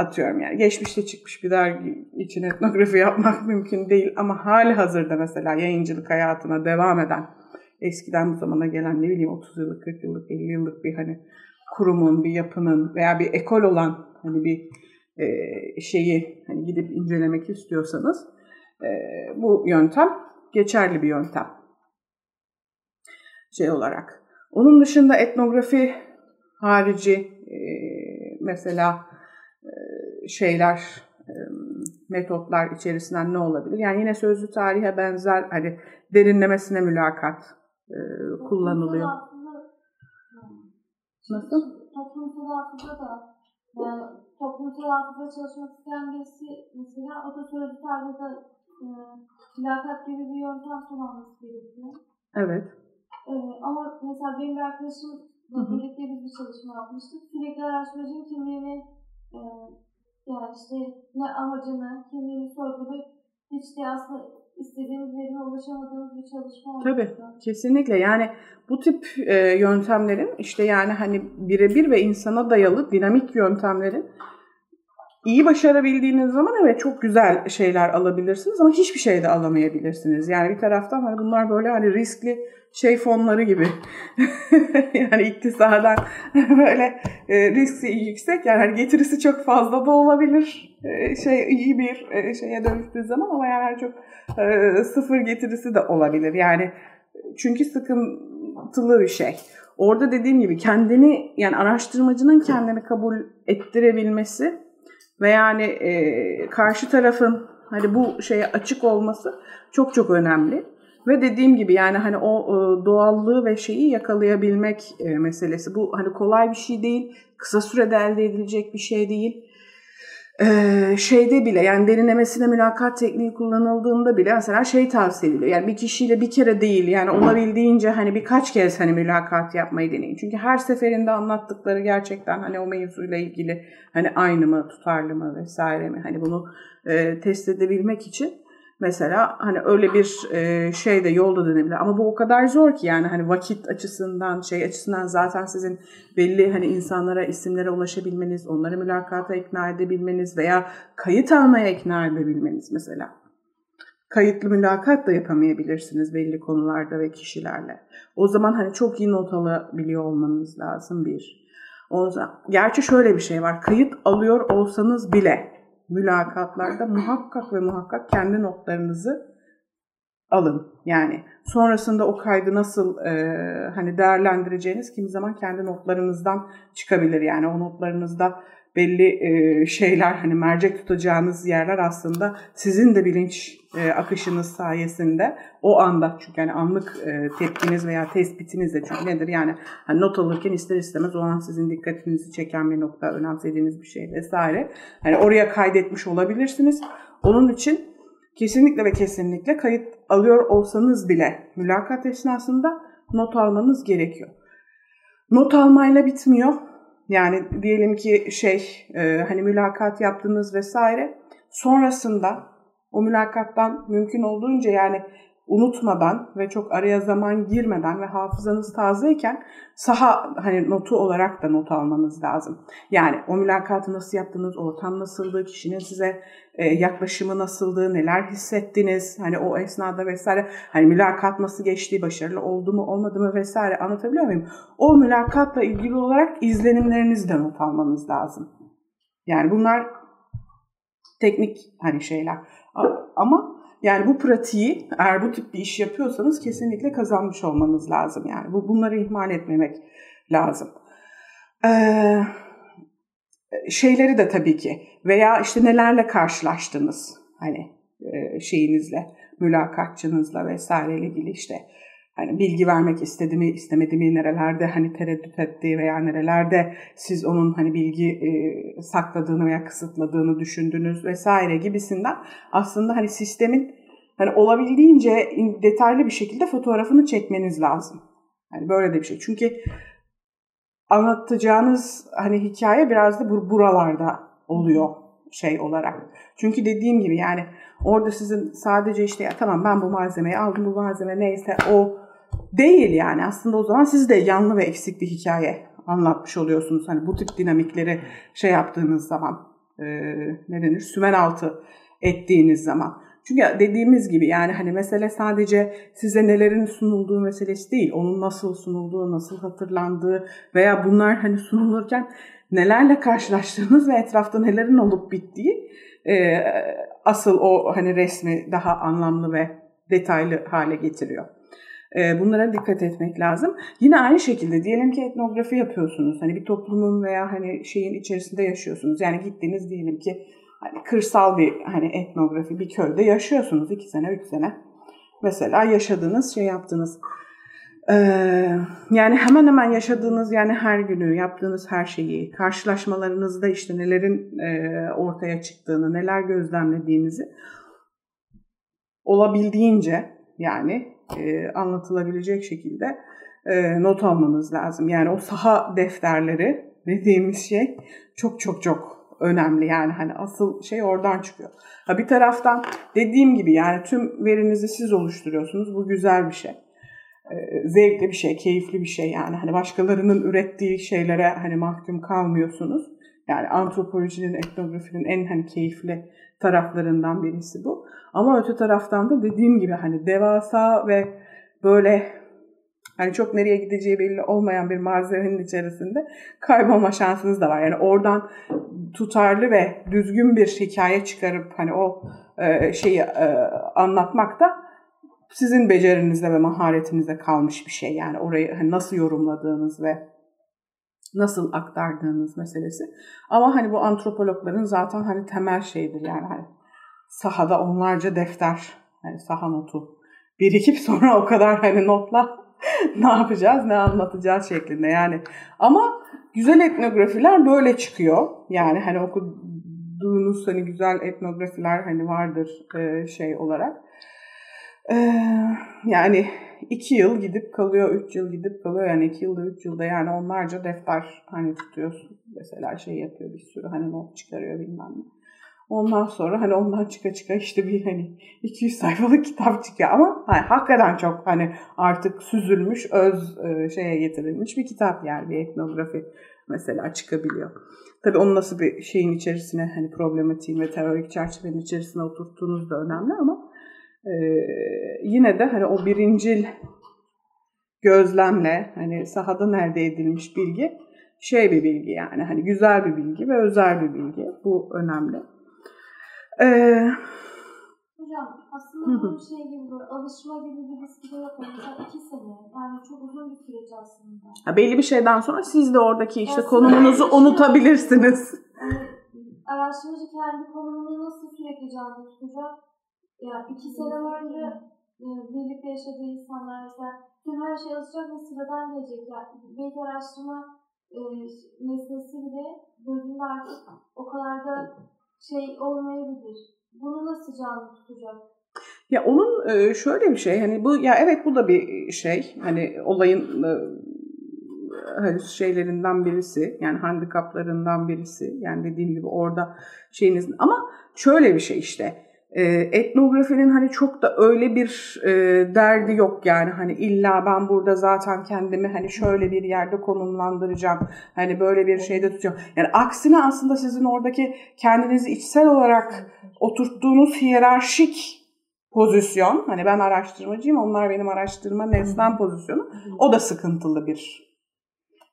atıyorum yani geçmişte çıkmış bir dergi için etnografi yapmak (laughs) mümkün değil ama hali hazırda mesela yayıncılık hayatına devam eden eskiden bu zamana gelen ne bileyim 30 yıllık, 40 yıllık, 50 yıllık bir hani kurumun, bir yapının veya bir ekol olan hani bir e, şeyi hani gidip incelemek istiyorsanız e, bu yöntem geçerli bir yöntem şey olarak. Onun dışında etnografi harici e, mesela şeyler, metotlar içerisinden ne olabilir? Yani yine sözlü tarihe benzer hani derinlemesine mülakat kullanılıyor.
Nasıl? Toplumsal hafıza da yani toplumsal hafıza çalışmak isteyen birisi mesela o da sözlü tarihte e, mülakat gibi bir yöntem kullanması gerekiyor.
Evet.
E, ama mesela benim bir arkadaşım birlikte biz bir çalışma yapmıştık. Sürekli araştırmacının kimliğini e, yani işte ne amacını, kimliğini sorgulayıp hiç de aslında istediğimiz yerine ulaşamadığımız bir çalışma oldu.
Tabii, kesinlikle. Yani bu tip e, yöntemlerin işte yani hani birebir ve insana dayalı dinamik yöntemlerin iyi başarabildiğiniz zaman evet çok güzel şeyler alabilirsiniz ama hiçbir şey de alamayabilirsiniz. Yani bir taraftan hani bunlar böyle hani riskli şey fonları gibi. (laughs) yani iktisadan (laughs) böyle e, riski yüksek yani hani getirisi çok fazla da olabilir. E, şey iyi bir e, şeye dönüştüğü zaman ama yani çok e, sıfır getirisi de olabilir. Yani çünkü sıkıntılı bir şey. orada dediğim gibi kendini yani araştırmacının kendini kabul ettirebilmesi ve yani e, karşı tarafın hani bu şeye açık olması çok çok önemli. Ve dediğim gibi yani hani o e, doğallığı ve şeyi yakalayabilmek e, meselesi. Bu hani kolay bir şey değil, kısa sürede elde edilecek bir şey değil. Şeyde bile yani derinlemesine mülakat tekniği kullanıldığında bile mesela şey tavsiye ediliyor. Yani bir kişiyle bir kere değil yani olabildiğince hani birkaç kez hani mülakat yapmayı deneyin. Çünkü her seferinde anlattıkları gerçekten hani o mevzuyla ilgili hani aynı mı, tutarlı mı vesaire mi hani bunu e, test edebilmek için Mesela hani öyle bir e, şey de yolda dönebilir. Ama bu o kadar zor ki yani hani vakit açısından, şey açısından zaten sizin belli hani insanlara, isimlere ulaşabilmeniz, onları mülakata ikna edebilmeniz veya kayıt almaya ikna edebilmeniz mesela. Kayıtlı mülakat da yapamayabilirsiniz belli konularda ve kişilerle. O zaman hani çok iyi not alabiliyor olmanız lazım bir. O zaman, gerçi şöyle bir şey var. Kayıt alıyor olsanız bile mülakatlarda muhakkak ve muhakkak kendi notlarınızı alın. Yani sonrasında o kaydı nasıl e, hani değerlendireceğiniz kimi zaman kendi notlarınızdan çıkabilir. Yani o notlarınızda belli e, şeyler hani mercek tutacağınız yerler aslında sizin de bilinç e, akışınız sayesinde o anda çünkü hani anlık e, tepkiniz veya tespitiniz de çünkü nedir yani hani not alırken ister istemez o an sizin dikkatinizi çeken bir nokta önemsediğiniz bir şey vesaire hani oraya kaydetmiş olabilirsiniz. Onun için kesinlikle ve kesinlikle kayıt alıyor olsanız bile mülakat esnasında not almanız gerekiyor. Not almayla bitmiyor yani diyelim ki şey e, hani mülakat yaptınız vesaire. Sonrasında o mülakattan mümkün olduğunca yani unutmadan ve çok araya zaman girmeden ve hafızanız tazeyken saha hani notu olarak da not almanız lazım. Yani o mülakatı nasıl yaptınız, ortam nasıldı, kişinin size e, yaklaşımı nasıldı, neler hissettiniz, hani o esnada vesaire, hani mülakat nasıl geçti, başarılı oldu mu olmadı mı vesaire anlatabiliyor muyum? O mülakatla ilgili olarak izlenimlerinizi de not almanız lazım. Yani bunlar teknik hani şeyler. Ama yani bu pratiği eğer bu tip bir iş yapıyorsanız kesinlikle kazanmış olmanız lazım. Yani bu bunları ihmal etmemek lazım. Ee, şeyleri de tabii ki veya işte nelerle karşılaştınız hani e, şeyinizle, mülakatçınızla vesaireyle ilgili işte hani bilgi vermek istedi mi istemedi mi nerelerde hani tereddüt etti veya nerelerde siz onun hani bilgi e, sakladığını veya kısıtladığını düşündünüz vesaire gibisinden aslında hani sistemin hani olabildiğince detaylı bir şekilde fotoğrafını çekmeniz lazım. Hani böyle de bir şey. Çünkü anlatacağınız hani hikaye biraz da buralarda oluyor şey olarak. Çünkü dediğim gibi yani orada sizin sadece işte ya tamam ben bu malzemeyi aldım bu malzeme neyse o değil yani. Aslında o zaman siz de yanlı ve eksik bir hikaye anlatmış oluyorsunuz. Hani bu tip dinamikleri şey yaptığınız zaman e, ne denir sümen altı ettiğiniz zaman. Çünkü dediğimiz gibi yani hani mesele sadece size nelerin sunulduğu meselesi değil. Onun nasıl sunulduğu, nasıl hatırlandığı veya bunlar hani sunulurken nelerle karşılaştığınız ve etrafta nelerin olup bittiği e, asıl o hani resmi daha anlamlı ve detaylı hale getiriyor. E, bunlara dikkat etmek lazım. Yine aynı şekilde diyelim ki etnografi yapıyorsunuz. Hani bir toplumun veya hani şeyin içerisinde yaşıyorsunuz. Yani gittiğiniz diyelim ki hani kırsal bir hani etnografi bir köyde yaşıyorsunuz iki sene, üç sene. Mesela yaşadığınız şey yaptınız. Ee, yani hemen hemen yaşadığınız yani her günü yaptığınız her şeyi, karşılaşmalarınızda işte nelerin e, ortaya çıktığını, neler gözlemlediğinizi olabildiğince yani e, anlatılabilecek şekilde e, not almanız lazım. Yani o saha defterleri dediğimiz şey çok çok çok önemli yani hani asıl şey oradan çıkıyor. Ha bir taraftan dediğim gibi yani tüm verinizi siz oluşturuyorsunuz. Bu güzel bir şey. Ee, zevkli bir şey, keyifli bir şey yani. Hani başkalarının ürettiği şeylere hani mahkum kalmıyorsunuz. Yani antropolojinin, etnografinin en hani keyifli taraflarından birisi bu. Ama öte taraftan da dediğim gibi hani devasa ve böyle hani çok nereye gideceği belli olmayan bir malzemenin içerisinde kaybolma şansınız da var. Yani oradan tutarlı ve düzgün bir hikaye çıkarıp hani o e, şeyi e, anlatmak da sizin becerinizde ve maharetinizde kalmış bir şey. Yani orayı hani nasıl yorumladığınız ve nasıl aktardığınız meselesi. Ama hani bu antropologların zaten hani temel şeyidir yani hani sahada onlarca defter, hani saha notu birikip (laughs) sonra o kadar hani notla ne yapacağız, ne anlatacağız şeklinde yani. Ama güzel etnografiler böyle çıkıyor. Yani hani okuduğunuz hani güzel etnografiler hani vardır e, şey olarak. E, yani iki yıl gidip kalıyor, üç yıl gidip kalıyor. Yani iki yılda, üç yılda yani onlarca defter hani tutuyorsun. Mesela şey yapıyor bir sürü hani not çıkarıyor bilmem ne. Ondan sonra hani ondan çıka çıka işte bir hani 200 sayfalık kitap çıkıyor ama hani hakikaten çok hani artık süzülmüş, öz e, şeye getirilmiş bir kitap yani bir etnografi mesela çıkabiliyor. Tabii onu nasıl bir şeyin içerisine hani problematiğin ve teorik çerçevenin içerisine oturttuğunuz da önemli ama e, yine de hani o birincil gözlemle hani sahada elde edilmiş bilgi şey bir bilgi yani hani güzel bir bilgi ve özel bir bilgi. Bu önemli.
Ee, Hocam aslında bu şey gibi böyle alışma gibi bir riski de yok. Mesela iki sene yani çok uzun bir süreç aslında.
Ha, belli bir şeyden sonra siz de oradaki işte aslında konumunuzu şey unutabilirsiniz.
Yani, (laughs) araştırmacı kendi konumunu nasıl sürekli canlı tutacak? Ya iki sene önce e, birlikte yaşadığı insanlar mesela tüm her şey alışacak ve sıradan gelecek. Yani belki araştırma e, nesnesi bile gözünde artık o kadar da şey olmayabilir. Bunu nasıl canlı tutacak?
Ya onun e, şöyle bir şey hani bu ya evet bu da bir şey hani olayın hani şeylerinden birisi yani handikaplarından birisi yani dediğim gibi orada şeyiniz ama şöyle bir şey işte e, etnografinin hani çok da öyle bir e, derdi yok yani hani illa ben burada zaten kendimi hani şöyle bir yerde konumlandıracağım hani böyle bir şeyde tutacağım. Yani aksine aslında sizin oradaki kendinizi içsel olarak oturttuğunuz hiyerarşik pozisyon hani ben araştırmacıyım onlar benim araştırma nesnem pozisyonu o da sıkıntılı bir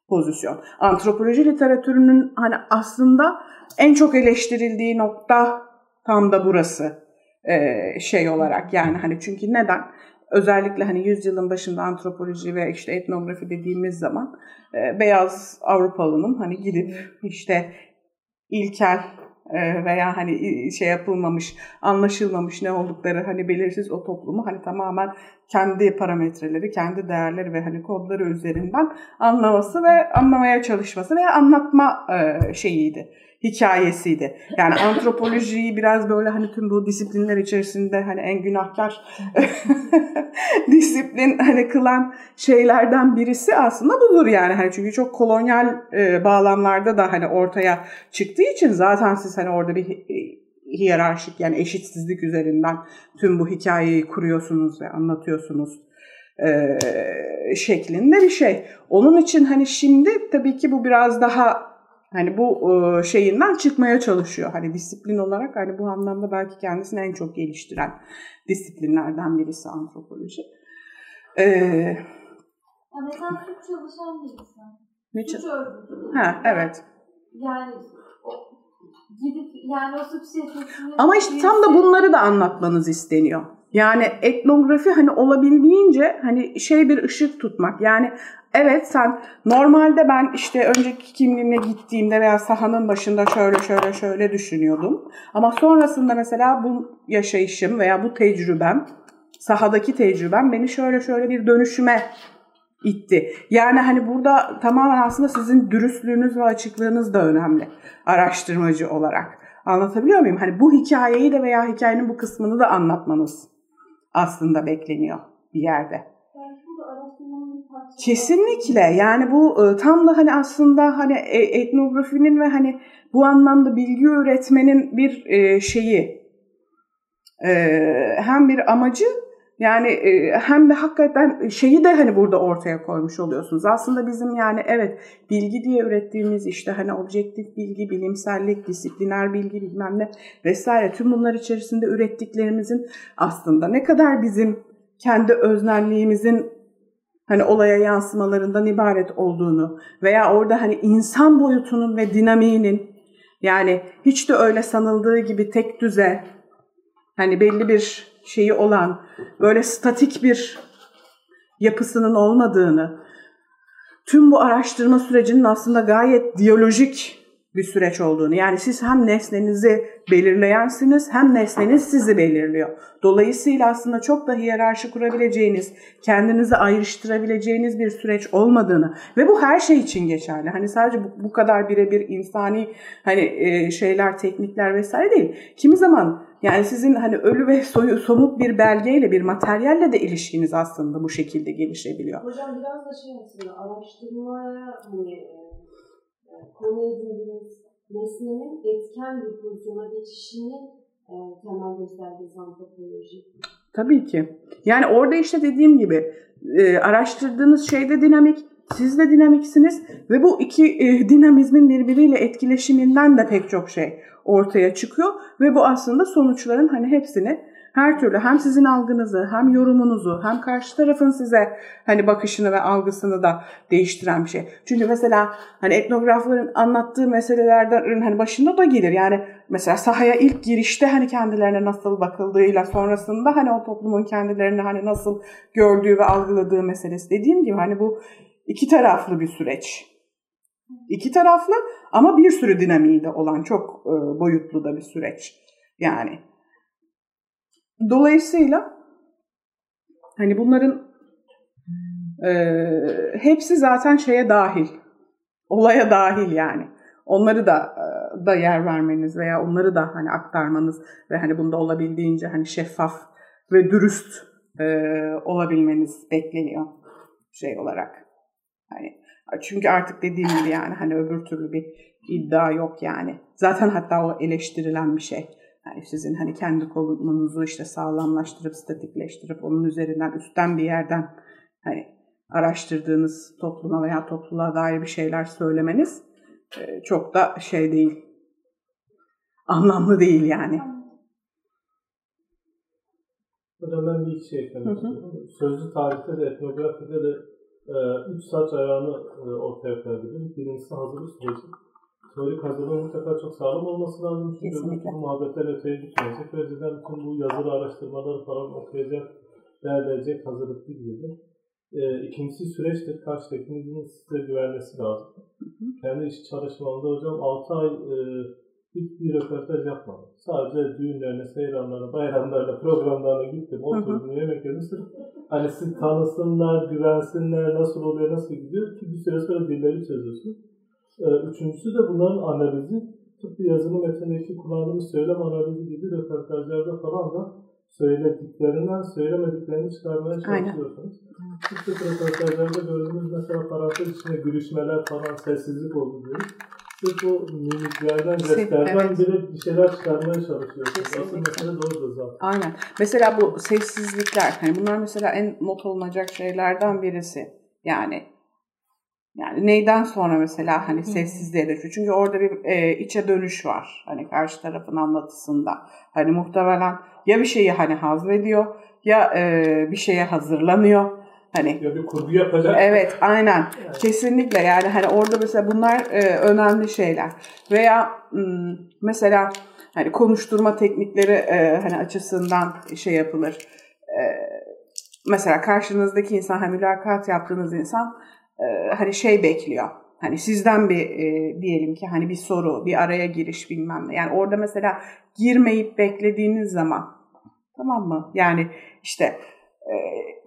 pozisyon. Antropoloji literatürünün hani aslında en çok eleştirildiği nokta tam da burası e, şey olarak yani hani çünkü neden? Özellikle hani yüzyılın başında antropoloji ve işte etnografi dediğimiz zaman e, beyaz Avrupalının hani gidip işte ilkel e, veya hani şey yapılmamış, anlaşılmamış ne oldukları hani belirsiz o toplumu hani tamamen kendi parametreleri, kendi değerleri ve hani kodları üzerinden anlaması ve anlamaya çalışması ve anlatma şeyiydi hikayesiydi. Yani (laughs) antropolojiyi biraz böyle hani tüm bu disiplinler içerisinde hani en günahkar (laughs) disiplin hani kılan şeylerden birisi aslında budur yani. Hani çünkü çok kolonyal e, bağlamlarda da hani ortaya çıktığı için zaten siz hani orada bir hiyerarşik yani eşitsizlik üzerinden tüm bu hikayeyi kuruyorsunuz ve anlatıyorsunuz e, şeklinde bir şey. Onun için hani şimdi tabii ki bu biraz daha Hani bu e, şeyinden çıkmaya çalışıyor. Hani disiplin olarak hani bu anlamda belki kendisini en çok geliştiren disiplinlerden birisi antropoloji.
Ee, ya mesela suç çalışan bir insan. Ne suç örgütü.
Ha, evet.
Yani o, gidip yani o suç şirketini...
Ama işte tam da bunları da anlatmanız isteniyor. Yani etnografi hani olabildiğince hani şey bir ışık tutmak. Yani Evet sen normalde ben işte önceki kimliğine gittiğimde veya sahanın başında şöyle şöyle şöyle düşünüyordum. Ama sonrasında mesela bu yaşayışım veya bu tecrübem, sahadaki tecrübem beni şöyle şöyle bir dönüşüme itti. Yani hani burada tamamen aslında sizin dürüstlüğünüz ve açıklığınız da önemli araştırmacı olarak. Anlatabiliyor muyum? Hani bu hikayeyi de veya hikayenin bu kısmını da anlatmanız aslında bekleniyor bir yerde. Kesinlikle yani bu e, tam da hani aslında hani e, etnografinin ve hani bu anlamda bilgi üretmenin bir e, şeyi hem bir amacı yani hem de hakikaten şeyi de hani burada ortaya koymuş oluyorsunuz. Aslında bizim yani evet bilgi diye ürettiğimiz işte hani objektif bilgi, bilimsellik, disipliner bilgi bilmem ne vesaire tüm bunlar içerisinde ürettiklerimizin aslında ne kadar bizim kendi öznelliğimizin hani olaya yansımalarından ibaret olduğunu veya orada hani insan boyutunun ve dinamiğinin yani hiç de öyle sanıldığı gibi tek düze hani belli bir şeyi olan böyle statik bir yapısının olmadığını, tüm bu araştırma sürecinin aslında gayet diyalojik bir süreç olduğunu. Yani siz hem nesnenizi belirleyensiniz hem nesneniz sizi belirliyor. Dolayısıyla aslında çok da hiyerarşi kurabileceğiniz, kendinizi ayrıştırabileceğiniz bir süreç olmadığını ve bu her şey için geçerli. Hani sadece bu, bu kadar birebir insani hani e, şeyler, teknikler vesaire değil. Kimi zaman yani sizin hani ölü ve soyu, somut bir belgeyle, bir materyalle de ilişkiniz aslında bu şekilde gelişebiliyor.
Hocam biraz da şey aslında araştırmaya hani e, konu edindiğiniz nesnenin etken bir pozisyona geçişini e, temel göstergesi antropoloji.
Tabii ki. Yani orada işte dediğim gibi e, araştırdığınız şeyde dinamik, siz de dinamiksiniz ve bu iki e, dinamizmin birbiriyle etkileşiminden de pek çok şey ortaya çıkıyor ve bu aslında sonuçların hani hepsini her türlü hem sizin algınızı hem yorumunuzu hem karşı tarafın size hani bakışını ve algısını da değiştiren bir şey. Çünkü mesela hani etnografların anlattığı meselelerden hani başında da gelir. Yani mesela sahaya ilk girişte hani kendilerine nasıl bakıldığıyla sonrasında hani o toplumun kendilerini hani nasıl gördüğü ve algıladığı meselesi. Dediğim gibi hani bu iki taraflı bir süreç. İki taraflı ama bir sürü dinamiği de olan çok boyutlu da bir süreç. Yani Dolayısıyla hani bunların e, hepsi zaten şeye dahil. Olaya dahil yani. Onları da e, da yer vermeniz veya onları da hani aktarmanız ve hani bunda olabildiğince hani şeffaf ve dürüst e, olabilmeniz bekleniyor şey olarak. Hani çünkü artık dediğim gibi yani hani öbür türlü bir iddia yok yani. Zaten hatta o eleştirilen bir şey. Yani sizin hani kendi konunuzu işte sağlamlaştırıp, statikleştirip onun üzerinden üstten bir yerden hani araştırdığınız topluma veya topluluğa dair bir şeyler söylemeniz e, çok da şey değil. Anlamlı değil yani.
Burada ben bir şey eklemek istiyorum. Sözlü tarihte de etnografide de e, üç saç ayağını e, ortaya koyabilir. Birincisi hazırlık süreci teorik hazırlığın mutlaka çok sağlam olması lazım. Çünkü
Kesinlikle.
bu muhabbetten öteye gitmeyecek. Ve önceden bütün bu yazılı araştırmaları falan okuyacak, değerleyecek hazırlık değil. E, ikincisi süreçtir. Karşıdakinin size güvenmesi lazım.
Hı hı.
Kendi iş çalışmamda hocam 6 ay e, hiçbir röportaj yapmadım. Sadece düğünlerine, seyranlarına, bayramlarına, programlarına gittim. Oturdum, yemek yedim. Sırf Hani sizi tanısınlar, güvensinler, nasıl oluyor, nasıl gidiyor ki bir süre sonra dilleri çözüyorsun. Ee, Üçüncüsü de bunların analizi. Tıpkı yazılı metindeki kullandığımız söylem analizi gibi röportajlarda falan da söylediklerinden söylemediklerini çıkarmaya çalışıyorsunuz. Sık röportajlarda gördüğümüz mesela parantez içinde gülüşmeler falan sessizlik oldu diyor. Sırf o mimiklerden, jestlerden
evet.
bile bir şeyler çıkarmaya çalışıyorsunuz. Aslında
Kesinlikle.
mesele doğru zaten.
Aynen. Mesela bu sessizlikler, hani bunlar mesela en not olunacak şeylerden birisi. Yani yani neyden sonra mesela hani sessizliğe dönüşüyor. Çünkü orada bir e, içe dönüş var. Hani karşı tarafın anlatısında. Hani muhtemelen ya bir şeyi hani hazmediyor ya e, bir şeye hazırlanıyor. Hani
Ya bir kurgu yapacak.
Evet, aynen. Kesinlikle yani hani orada mesela bunlar e, önemli şeyler. Veya m, mesela hani konuşturma teknikleri e, hani açısından şey yapılır. E, mesela karşınızdaki insan, hani mülakat yaptığınız insan e, hani şey bekliyor. Hani sizden bir e, diyelim ki hani bir soru, bir araya giriş bilmem ne. Yani orada mesela girmeyip beklediğiniz zaman tamam mı? Yani işte e,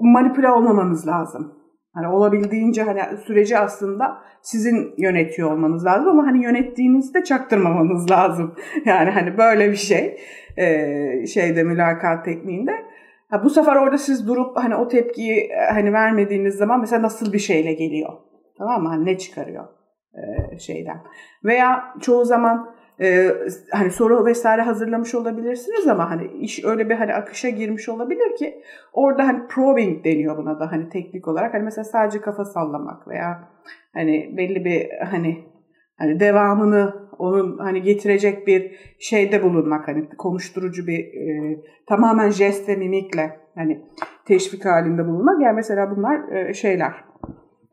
manipüle olmamanız lazım. Hani olabildiğince hani süreci aslında sizin yönetiyor olmanız lazım ama hani yönettiğinizde çaktırmamanız (laughs) lazım. Yani hani böyle bir şey e, şeyde mülakat tekniğinde. Ha, bu sefer orada siz durup hani o tepkiyi e, hani vermediğiniz zaman mesela nasıl bir şeyle geliyor. Tamam mı? Hani ne çıkarıyor e, şeyden. Veya çoğu zaman e, hani soru vesaire hazırlamış olabilirsiniz ama hani iş öyle bir hani akışa girmiş olabilir ki orada hani probing deniyor buna da hani teknik olarak. Hani mesela sadece kafa sallamak veya hani belli bir hani hani devamını onun hani getirecek bir şeyde bulunmak hani konuşturucu bir e, tamamen jest ve mimikle hani teşvik halinde bulunmak. Yani mesela bunlar e, şeyler.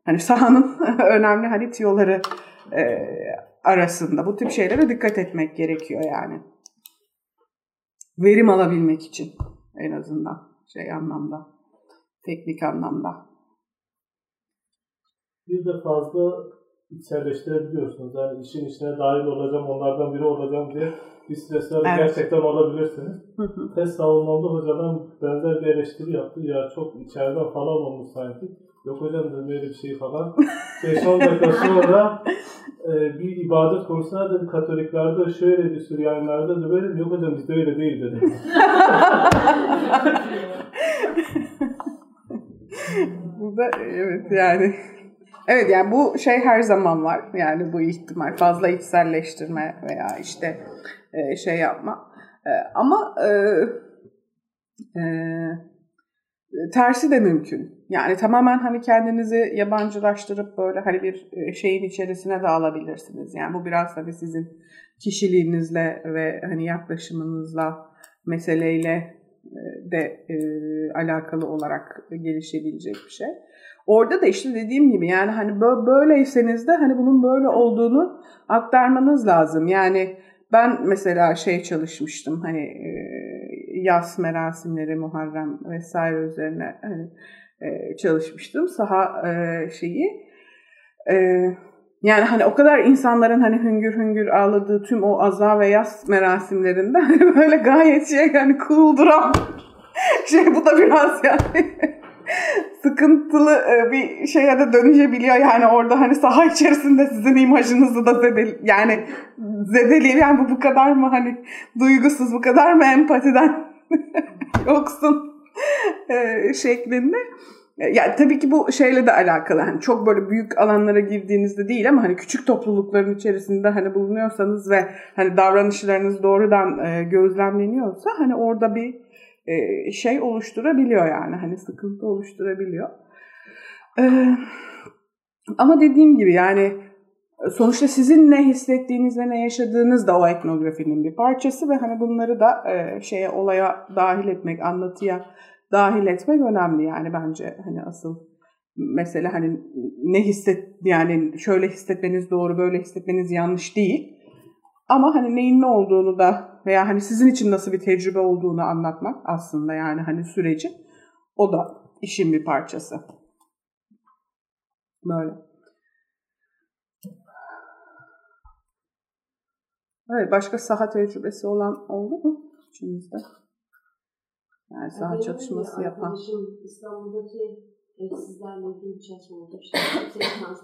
Hani sahanın (laughs) önemli hani tiyoları e, arasında. Bu tip şeylere dikkat etmek gerekiyor yani. Verim alabilmek için en azından şey anlamda, teknik anlamda.
Bir de fazla içselleştirebiliyorsunuz. Yani işin içine dahil olacağım, onlardan biri olacağım diye bir stresler
Evet.
gerçekten olabilirsiniz.
Hı hı.
Test savunmamda hocadan benzer bir eleştiri yaptı. Ya çok içeriden falan olmuş sanki. Yok hocam dedim öyle bir şey falan. (laughs) 5-10 dakika sonra e, bir ibadet konusuna dedi Katoliklerde şöyle Süryaniler'de de böyle yok hocam bizde öyle değil dedi. (laughs)
Burada evet yani evet yani bu şey her zaman var. Yani bu ihtimal fazla içselleştirme veya işte e, şey yapma. E, ama e, e, tersi de mümkün. Yani tamamen hani kendinizi yabancılaştırıp böyle hani bir e, şeyin içerisine de alabilirsiniz. Yani bu biraz tabii sizin kişiliğinizle ve hani yaklaşımınızla meseleyle e, de e, alakalı olarak gelişebilecek bir şey. Orada da işte dediğim gibi yani hani bö- böyleyseniz de hani bunun böyle olduğunu aktarmanız lazım. Yani ben mesela şey çalışmıştım hani yaz merasimleri, Muharrem vesaire üzerine hani çalışmıştım. Saha şeyi yani hani o kadar insanların hani hüngür hüngür ağladığı tüm o aza ve yaz merasimlerinde (laughs) hani böyle gayet şey hani cool duran (laughs) şey bu da biraz yani (laughs) (laughs) sıkıntılı e, bir şeye de dönüşebiliyor. Yani orada hani saha içerisinde sizin imajınızı da zedel yani zedeliyor. Yani bu bu kadar mı hani duygusuz, bu kadar mı empatiden (laughs) yoksun e, şeklinde. E, Yani tabii ki bu şeyle de alakalı. Hani çok böyle büyük alanlara girdiğinizde değil ama hani küçük toplulukların içerisinde hani bulunuyorsanız ve hani davranışlarınız doğrudan e, gözlemleniyorsa hani orada bir e, şey oluşturabiliyor yani hani sıkıntı oluşturabiliyor. E, ama dediğim gibi yani sonuçta sizin ne hissettiğiniz ve ne yaşadığınız da o etnografinin bir parçası ve hani bunları da e, şeye olaya dahil etmek, anlatıya dahil etmek önemli yani bence hani asıl mesele hani ne hisset yani şöyle hissetmeniz doğru böyle hissetmeniz yanlış değil. Ama hani neyin ne olduğunu da veya hani sizin için nasıl bir tecrübe olduğunu anlatmak aslında yani hani süreci o da işin bir parçası. Böyle. Evet, başka saha tecrübesi olan oldu mu içinizde? Yani saha
Benim
çalışması yapan.
Arkadaşım İstanbul'daki evsizlerle ilgili çalışma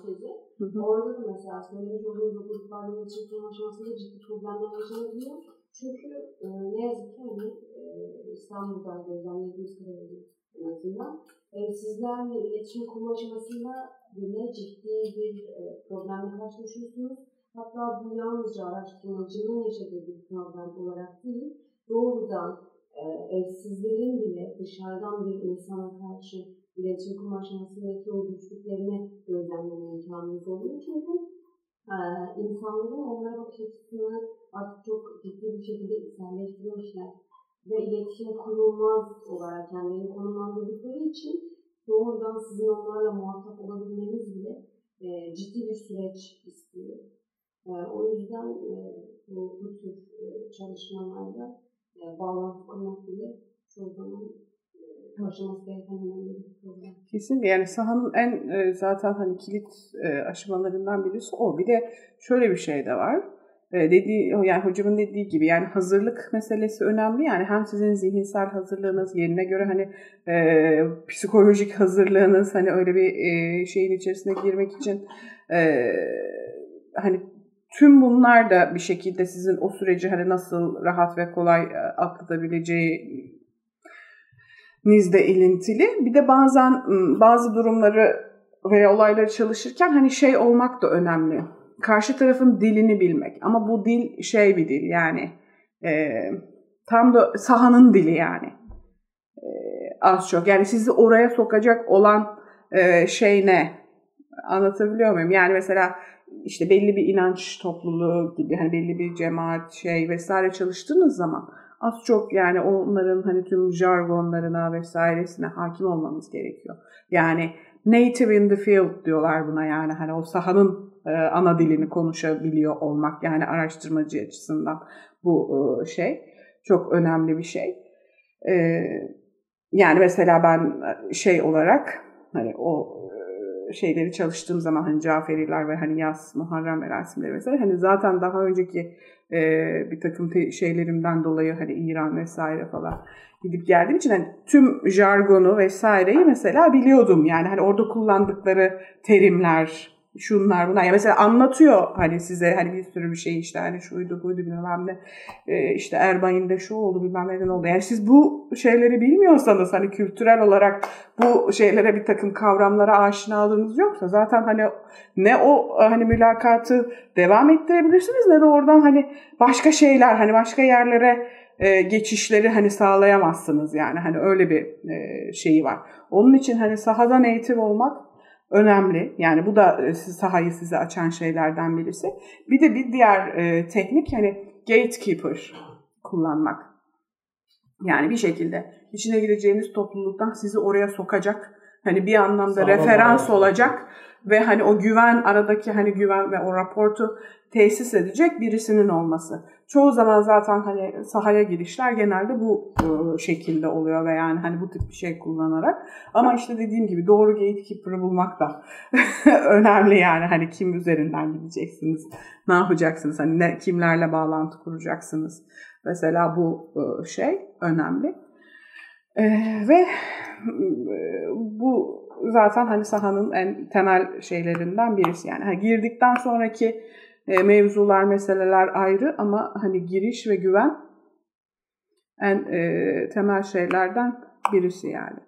tezi.
Hı hı.
Orada da mesela söylemiş olduğunuz o gruplarla iletişim aşamasında ciddi problemler yaşanabiliyor. Çünkü e, ne yazık ki hani, e, İstanbul'da gözlemlediğimiz kadarıyla en azından evsizlerle iletişim kurma aşamasında bile ciddi bir e, problemle karşılaşıyorsunuz. Hatta bu yalnızca araştırmacının yaşadığı bir problem olarak değil, doğrudan e, evsizlerin bile dışarıdan bir insana karşı iletişim kurma aşamasındaki o güçlüklerini gözlemleme imkanımız oluyor. Çünkü e, insanların onlara bakış açısını artık çok ciddi bir şekilde içselleştirmişler ve iletişim kurulmaz olarak kendilerini konumlandırdıkları için doğrudan sizin onlarla muhatap olabilmeniz bile e, ciddi bir süreç istiyor. E, o yüzden e, bu, bu tür e, çalışmalarda e, bağlantı kurmak bile çoğu zaman aşılması gereken
yani sahanın en e, zaten hani kilit e, aşamalarından birisi o. Bir de şöyle bir şey de var. E, dediği yani hocamın dediği gibi yani hazırlık meselesi önemli. Yani hem sizin zihinsel hazırlığınız yerine göre hani e, psikolojik hazırlığınız hani öyle bir e, şeyin içerisine girmek için e, hani tüm bunlar da bir şekilde sizin o süreci hani nasıl rahat ve kolay e, atlatabileceği nizde ilintili. Bir de bazen bazı durumları veya olayları çalışırken hani şey olmak da önemli. Karşı tarafın dilini bilmek. Ama bu dil şey bir dil yani e, tam da sahanın dili yani. E, az çok. Yani sizi oraya sokacak olan e, şey ne? Anlatabiliyor muyum? Yani mesela işte belli bir inanç topluluğu gibi hani belli bir cemaat şey vesaire çalıştığınız zaman az çok yani onların hani tüm jargonlarına vesairesine hakim olmanız gerekiyor. Yani native in the field diyorlar buna yani hani o sahanın e, ana dilini konuşabiliyor olmak yani araştırmacı açısından bu e, şey çok önemli bir şey. e, yani mesela ben şey olarak hani o e, şeyleri çalıştığım zaman hani Caferiler ve hani yaz Muharrem merasimleri mesela hani zaten daha önceki e, bir takım te- şeylerimden dolayı hani İran vesaire falan gidip geldiğim için hani tüm jargonu vesaireyi mesela biliyordum. Yani hani orada kullandıkları terimler, şunlar bunlar. Ya mesela anlatıyor hani size hani bir sürü bir şey işte hani şuydu buydu bilmem ne e, işte Erbay'ında şu oldu bilmem neden oldu. Yani siz bu şeyleri bilmiyorsanız hani kültürel olarak bu şeylere bir takım kavramlara aşinalığınız yoksa zaten hani ne o hani mülakatı devam ettirebilirsiniz ne de oradan hani başka şeyler hani başka yerlere e, geçişleri hani sağlayamazsınız yani hani öyle bir e, şeyi var. Onun için hani sahadan eğitim olmak önemli. Yani bu da e, sahayı size açan şeylerden birisi. Bir de bir diğer e, teknik hani gatekeeper kullanmak. Yani bir şekilde içine gireceğiniz topluluktan sizi oraya sokacak. Hani bir anlamda Sağlam referans olacak ve hani o güven aradaki hani güven ve o raportu tesis edecek birisinin olması. Çoğu zaman zaten hani sahaya girişler genelde bu e, şekilde oluyor ve yani hani bu tip bir şey kullanarak. Ama işte dediğim gibi doğru gatekeeper'ı bulmak da (laughs) önemli yani hani kim üzerinden gideceksiniz, ne yapacaksınız, hani ne, kimlerle bağlantı kuracaksınız. Mesela bu e, şey önemli. E, ve bu zaten hani sahanın en temel şeylerinden birisi yani. Hani girdikten sonraki e, mevzular, meseleler ayrı ama hani giriş ve güven en e, temel şeylerden birisi yani.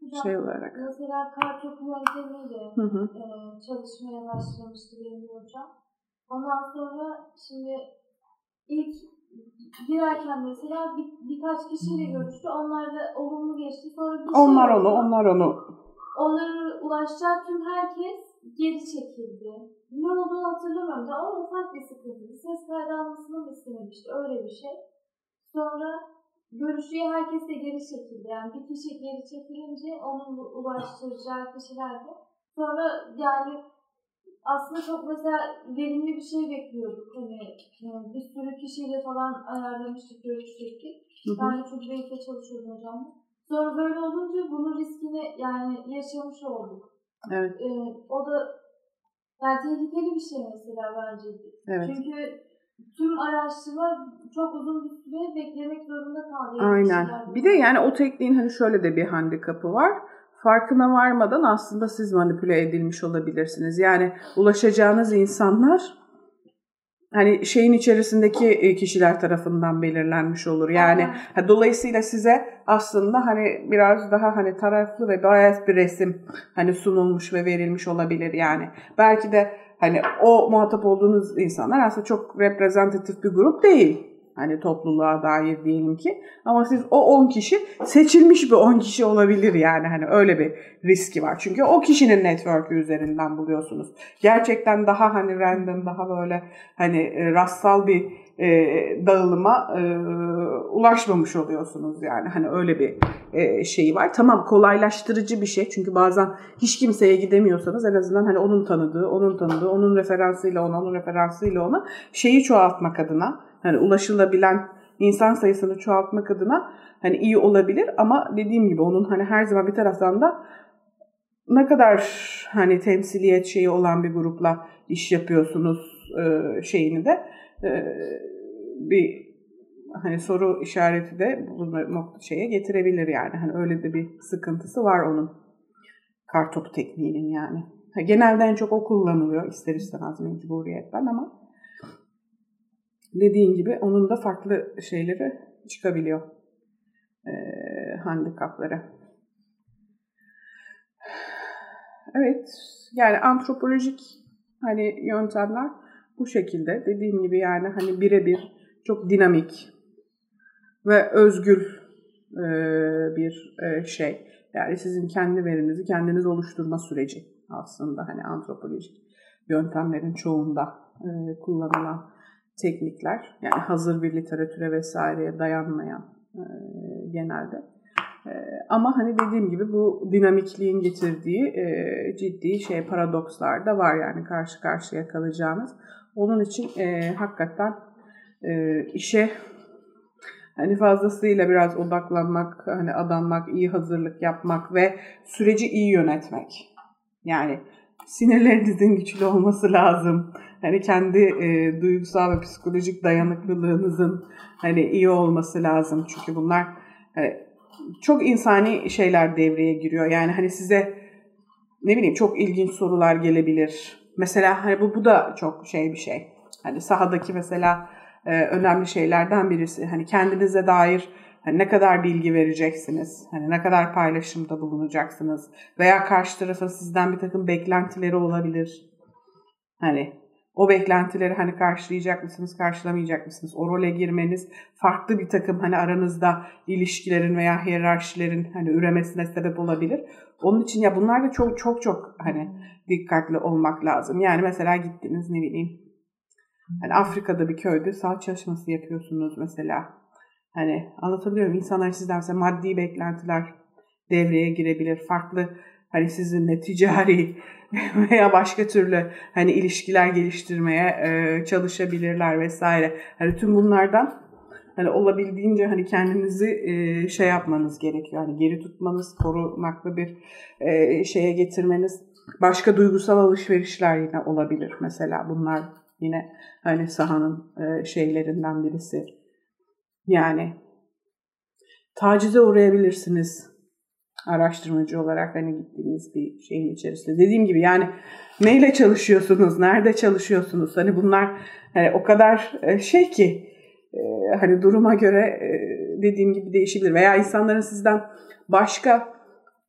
Hocam, şey olarak. Mesela kartopu yöntemiyle hı hı. E, çalışmaya başlamıştı benim hocam. Ondan sonra şimdi ilk girerken mesela bir, birkaç kişiyle görüştü. Onlar da olumlu geçti. Sonra bir şey
onlar şey onu, onlar onu.
Onlara ulaşacak tüm herkes geri çekildi. Ne olduğunu hatırlamıyorum da ama ufak bir sıkıntı. Ses kaydı almasını mı istememişti? Öyle bir şey. Sonra görüşüye herkes de geri çekildi. Yani bir kişi geri çekilince onun ulaştıracağı kişiler de. Sonra yani aslında çok mesela verimli bir şey bekliyorduk. Hani yani bir sürü kişiyle falan ayarlamıştık, görüşecektik. Ben de çok birlikte çalışıyordum hocam. Sonra böyle olunca bunun riskini yani yaşamış olduk.
Evet.
Ee, o da yani tehlikeli bir şey mesela bence.
Evet.
Çünkü tüm araştırma çok uzun bir süre beklemek zorunda kaldı.
Aynen. Bir de yani o tekniğin hani şöyle de bir handikapı var. Farkına varmadan aslında siz manipüle edilmiş olabilirsiniz. Yani ulaşacağınız insanlar hani şeyin içerisindeki e, kişiler tarafından belirlenmiş olur. Yani ha, dolayısıyla size aslında hani biraz daha hani taraflı ve bias bir resim hani sunulmuş ve verilmiş olabilir yani. Belki de hani o muhatap olduğunuz insanlar aslında çok reprezentatif bir grup değil hani topluluğa dair diyelim ki. Ama siz o 10 kişi seçilmiş bir 10 kişi olabilir yani hani öyle bir riski var. Çünkü o kişinin network'ü üzerinden buluyorsunuz. Gerçekten daha hani random, daha böyle hani e, rastsal bir e, dağılıma e, ulaşmamış oluyorsunuz yani. Hani öyle bir e, şeyi var. Tamam kolaylaştırıcı bir şey. Çünkü bazen hiç kimseye gidemiyorsanız en azından hani onun tanıdığı, onun tanıdığı, onun referansıyla ona, onun referansıyla ona şeyi çoğaltmak adına hani ulaşılabilen insan sayısını çoğaltmak adına hani iyi olabilir ama dediğim gibi onun hani her zaman bir taraftan da ne kadar hani temsiliyet şeyi olan bir grupla iş yapıyorsunuz e, şeyini de e, bir hani soru işareti de bu nokta şeye getirebilir yani. Hani öyle de bir sıkıntısı var onun. Kartop tekniğinin yani. Genelde en çok o kullanılıyor ister istemez mecburiyetten ama dediğin gibi onun da farklı şeyleri çıkabiliyor. E, handikapları. Evet, yani antropolojik hani yöntemler bu şekilde. Dediğim gibi yani hani birebir çok dinamik ve özgür e, bir e, şey. Yani sizin kendi verinizi kendiniz oluşturma süreci aslında hani antropolojik yöntemlerin çoğunda e, kullanılan teknikler. Yani hazır bir literatüre vesaireye dayanmayan e, genelde. E, ama hani dediğim gibi bu dinamikliğin getirdiği e, ciddi şey paradokslar da var yani karşı karşıya kalacağımız. Onun için e, hakikaten e, işe hani fazlasıyla biraz odaklanmak, hani adanmak, iyi hazırlık yapmak ve süreci iyi yönetmek. Yani sinirlerinizin güçlü olması lazım. Hani kendi e, duygusal ve psikolojik dayanıklılığınızın hani iyi olması lazım. Çünkü bunlar hani, çok insani şeyler devreye giriyor. Yani hani size ne bileyim çok ilginç sorular gelebilir. Mesela hani bu bu da çok şey bir şey. Hani sahadaki mesela e, önemli şeylerden birisi. Hani kendinize dair hani ne kadar bilgi vereceksiniz? Hani ne kadar paylaşımda bulunacaksınız? Veya karşı tarafın sizden bir takım beklentileri olabilir. Hani o beklentileri hani karşılayacak mısınız, karşılamayacak mısınız? O role girmeniz farklı bir takım hani aranızda ilişkilerin veya hiyerarşilerin hani üremesine sebep olabilir. Onun için ya bunlar da çok çok çok hani dikkatli olmak lazım. Yani mesela gittiniz ne bileyim hani Afrika'da bir köyde sağ çalışması yapıyorsunuz mesela. Hani anlatabiliyor muyum? İnsanlar sizden mesela maddi beklentiler devreye girebilir. Farklı hani sizinle ticari (laughs) veya başka türlü hani ilişkiler geliştirmeye e, çalışabilirler vesaire. Hani tüm bunlardan hani olabildiğince hani kendinizi e, şey yapmanız gerekiyor. Hani geri tutmanız, korunaklı bir e, şeye getirmeniz. Başka duygusal alışverişler yine olabilir mesela bunlar yine hani sahanın e, şeylerinden birisi. Yani tacize uğrayabilirsiniz araştırmacı olarak hani gittiğiniz bir şeyin içerisinde. Dediğim gibi yani neyle çalışıyorsunuz, nerede çalışıyorsunuz? Hani bunlar hani o kadar e, şey ki e, hani duruma göre dediğim gibi değişebilir. Veya insanların sizden başka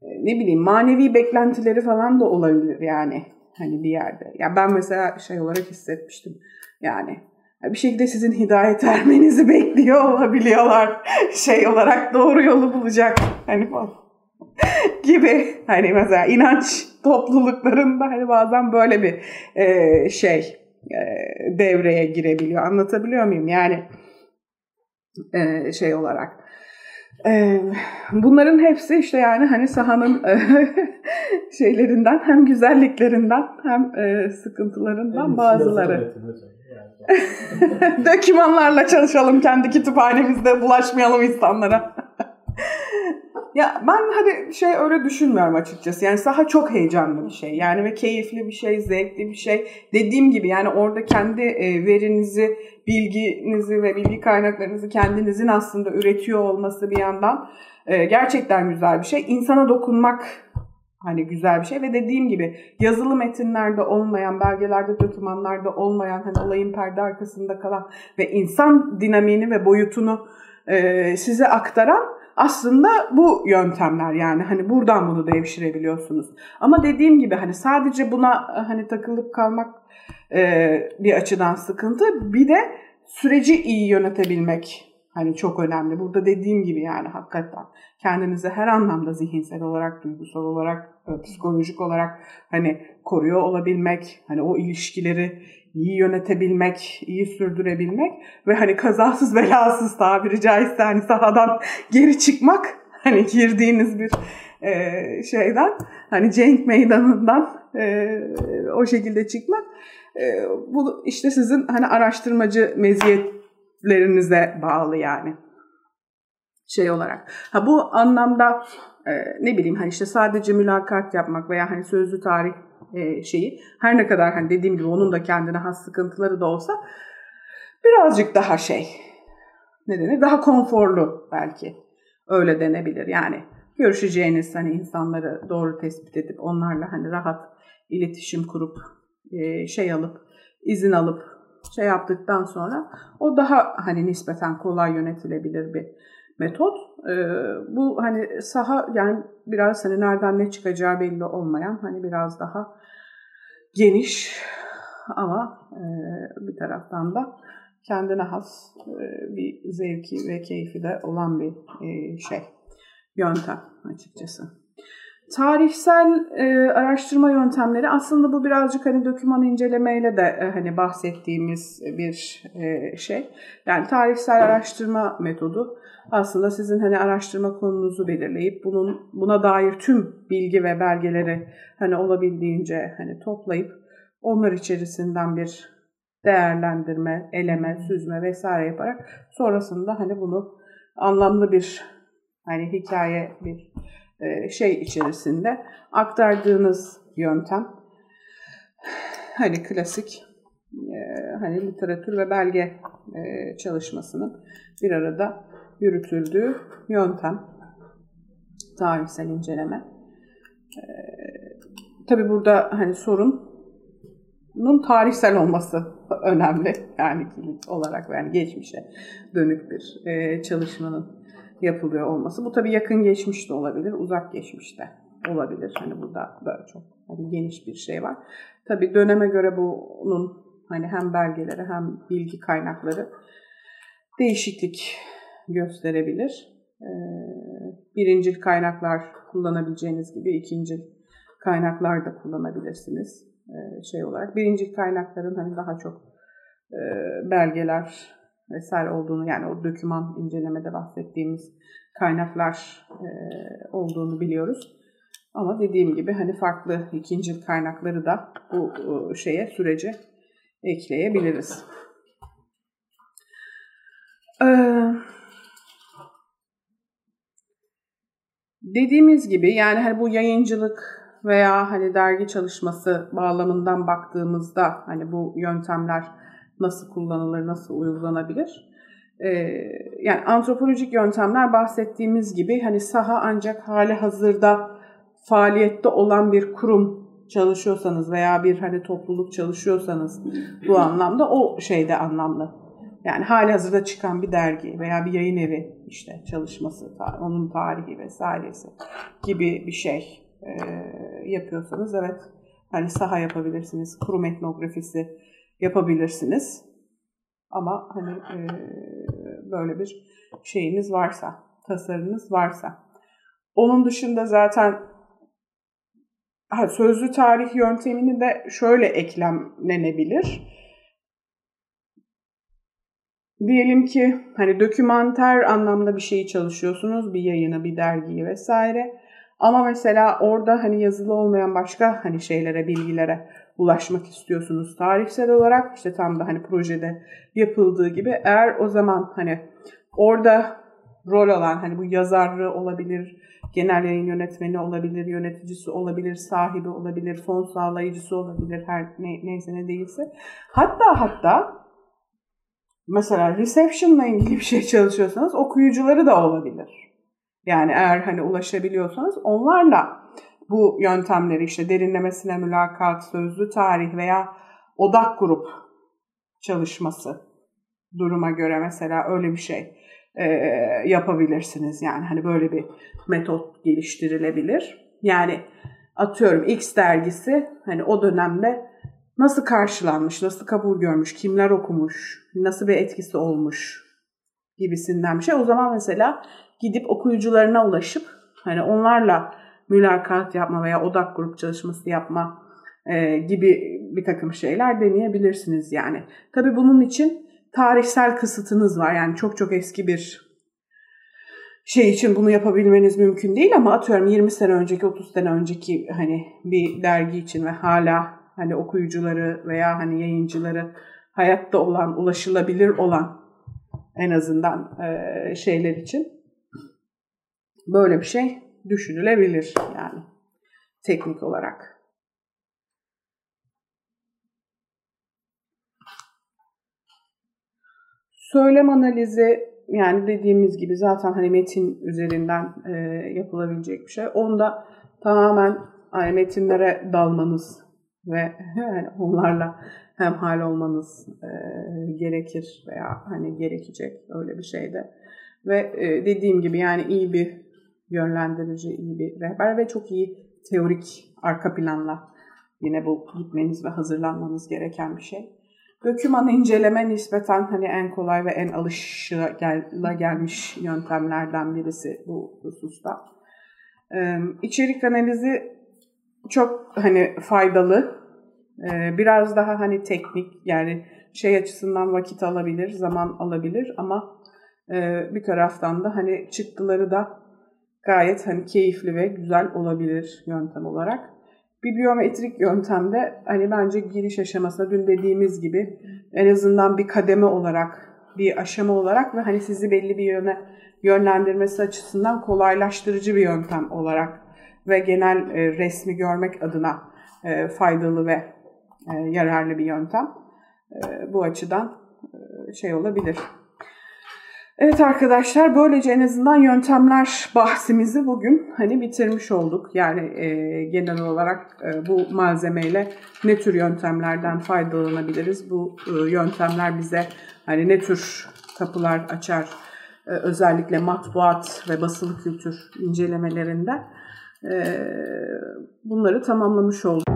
ne bileyim manevi beklentileri falan da olabilir yani hani bir yerde. Ya yani ben mesela şey olarak hissetmiştim yani bir şekilde sizin hidayet ermenizi bekliyor olabiliyorlar. Şey olarak doğru yolu bulacak. Hani gibi hani mesela inanç topluluklarında hani bazen böyle bir e, şey e, devreye girebiliyor. Anlatabiliyor muyum? Yani e, şey olarak. E, bunların hepsi işte yani hani sahanın e, (laughs) şeylerinden hem güzelliklerinden hem e, sıkıntılarından bazıları. (laughs) Dökümanlarla çalışalım kendi kütüphanemizde bulaşmayalım insanlara. (laughs) Ya ben hadi şey öyle düşünmüyorum açıkçası. Yani saha çok heyecanlı bir şey. Yani ve keyifli bir şey, zevkli bir şey. Dediğim gibi yani orada kendi e, verinizi, bilginizi ve bilgi kaynaklarınızı kendinizin aslında üretiyor olması bir yandan e, gerçekten güzel bir şey. İnsana dokunmak hani güzel bir şey ve dediğim gibi yazılı metinlerde olmayan, belgelerde, dokümanlarda olmayan, hani olayın perde arkasında kalan ve insan dinamiğini ve boyutunu e, size aktaran aslında bu yöntemler yani hani buradan bunu devşirebiliyorsunuz. Ama dediğim gibi hani sadece buna hani takılıp kalmak e, bir açıdan sıkıntı. Bir de süreci iyi yönetebilmek hani çok önemli. Burada dediğim gibi yani hakikaten kendinizi her anlamda zihinsel olarak, duygusal olarak, e, psikolojik olarak hani koruyor olabilmek, hani o ilişkileri iyi yönetebilmek, iyi sürdürebilmek ve hani kazasız belasız tabiri caizse hani sahadan (laughs) geri çıkmak hani girdiğiniz bir e, şeyden hani cenk meydanından e, o şekilde çıkmak e, bu işte sizin hani araştırmacı meziyetlerinize bağlı yani. Şey olarak. Ha bu anlamda e, ne bileyim hani işte sadece mülakat yapmak veya hani sözlü tarih e, şeyi her ne kadar hani dediğim gibi onun da kendine has sıkıntıları da olsa birazcık daha şey ne denir daha konforlu belki. Öyle denebilir. Yani görüşeceğiniz hani insanları doğru tespit edip onlarla hani rahat iletişim kurup e, şey alıp izin alıp şey yaptıktan sonra o daha hani nispeten kolay yönetilebilir bir metot. E, bu hani saha yani biraz hani nereden ne çıkacağı belli olmayan hani biraz daha geniş ama e, bir taraftan da kendine has e, bir zevki ve keyfi de olan bir e, şey, yöntem açıkçası. Tarihsel e, araştırma yöntemleri aslında bu birazcık hani doküman incelemeyle de e, hani bahsettiğimiz bir e, şey. Yani tarihsel araştırma metodu aslında sizin hani araştırma konunuzu belirleyip bunun buna dair tüm bilgi ve belgeleri hani olabildiğince hani toplayıp onlar içerisinden bir değerlendirme, eleme, süzme vesaire yaparak sonrasında hani bunu anlamlı bir hani hikaye bir şey içerisinde aktardığınız yöntem. Hani klasik e, hani literatür ve belge e, çalışmasının bir arada yürütüldüğü yöntem. Tarihsel inceleme. E, tabii burada hani sorunun tarihsel olması önemli. Yani olarak yani geçmişe dönük bir e, çalışmanın yapılıyor olması. Bu tabii yakın geçmiş de olabilir, uzak geçmiş de olabilir. Hani burada da çok hani geniş bir şey var. Tabii döneme göre bunun hani hem belgeleri hem bilgi kaynakları değişiklik gösterebilir. Ee, birincil kaynaklar kullanabileceğiniz gibi ikincil kaynaklar da kullanabilirsiniz ee, şey olarak. Birincil kaynakların hani daha çok e, belgeler vesaire olduğunu yani o döküman incelemede bahsettiğimiz kaynaklar e, olduğunu biliyoruz. Ama dediğim gibi hani farklı ikinci kaynakları da bu e, şeye sürece ekleyebiliriz. Ee, dediğimiz gibi yani hani bu yayıncılık veya hani dergi çalışması bağlamından baktığımızda hani bu yöntemler nasıl kullanılır, nasıl uygulanabilir? Ee, yani antropolojik yöntemler bahsettiğimiz gibi hani saha ancak hali hazırda faaliyette olan bir kurum çalışıyorsanız veya bir hani topluluk çalışıyorsanız bu anlamda o şeyde anlamlı. Yani hali hazırda çıkan bir dergi veya bir yayın evi işte çalışması, onun tarihi vesairesi gibi bir şey e, yapıyorsanız evet hani saha yapabilirsiniz, kurum etnografisi yapabilirsiniz. Ama hani e, böyle bir şeyiniz varsa, tasarınız varsa. Onun dışında zaten ha, sözlü tarih yöntemini de şöyle eklemlenebilir. Diyelim ki hani dokümanter anlamda bir şeyi çalışıyorsunuz, bir yayını, bir dergiyi vesaire. Ama mesela orada hani yazılı olmayan başka hani şeylere, bilgilere ulaşmak istiyorsunuz tarihsel olarak. işte tam da hani projede yapıldığı gibi eğer o zaman hani orada rol alan hani bu yazarı olabilir, genel yayın yönetmeni olabilir, yöneticisi olabilir, sahibi olabilir, fon sağlayıcısı olabilir her ne, neyse ne değilse. Hatta hatta mesela reception'la ilgili bir şey çalışıyorsanız okuyucuları da olabilir. Yani eğer hani ulaşabiliyorsanız onlarla bu yöntemleri işte derinlemesine mülakat, sözlü tarih veya odak grup çalışması duruma göre mesela öyle bir şey e, yapabilirsiniz. Yani hani böyle bir metot geliştirilebilir. Yani atıyorum X dergisi hani o dönemde nasıl karşılanmış, nasıl kabul görmüş, kimler okumuş, nasıl bir etkisi olmuş gibisinden bir şey. O zaman mesela gidip okuyucularına ulaşıp hani onlarla mülakat yapma veya odak grup çalışması yapma e, gibi bir takım şeyler deneyebilirsiniz yani. Tabii bunun için tarihsel kısıtınız var. Yani çok çok eski bir şey için bunu yapabilmeniz mümkün değil ama atıyorum 20 sene önceki 30 sene önceki hani bir dergi için ve hala hani okuyucuları veya hani yayıncıları hayatta olan, ulaşılabilir olan en azından e, şeyler için böyle bir şey düşünülebilir yani teknik olarak. Söylem analizi yani dediğimiz gibi zaten hani metin üzerinden e, yapılabilecek bir şey. Onda tamamen yani metinlere dalmanız ve yani (laughs) onlarla hem hal olmanız e, gerekir veya hani gerekecek öyle bir şeyde. Ve e, dediğim gibi yani iyi bir yönlendirici, iyi bir rehber ve çok iyi teorik arka planla yine bu gitmeniz ve hazırlanmanız gereken bir şey. Döküman inceleme nispeten hani en kolay ve en alışıla gelmiş yöntemlerden birisi bu hususta. Ee, içerik analizi çok hani faydalı. Ee, biraz daha hani teknik yani şey açısından vakit alabilir, zaman alabilir ama e, bir taraftan da hani çıktıları da gayet hani keyifli ve güzel olabilir yöntem olarak. Bibliometrik yöntemde hani bence giriş aşamasında dün dediğimiz gibi en azından bir kademe olarak bir aşama olarak ve hani sizi belli bir yöne yönlendirmesi açısından kolaylaştırıcı bir yöntem olarak ve genel e, resmi görmek adına e, faydalı ve e, yararlı bir yöntem. E, bu açıdan e, şey olabilir. Evet arkadaşlar böylece en azından yöntemler bahsimizi bugün hani bitirmiş olduk. Yani e, genel olarak e, bu malzemeyle ne tür yöntemlerden faydalanabiliriz? Bu e, yöntemler bize hani ne tür kapılar açar? E, özellikle matbuat ve basılı kültür incelemelerinde e, bunları tamamlamış olduk.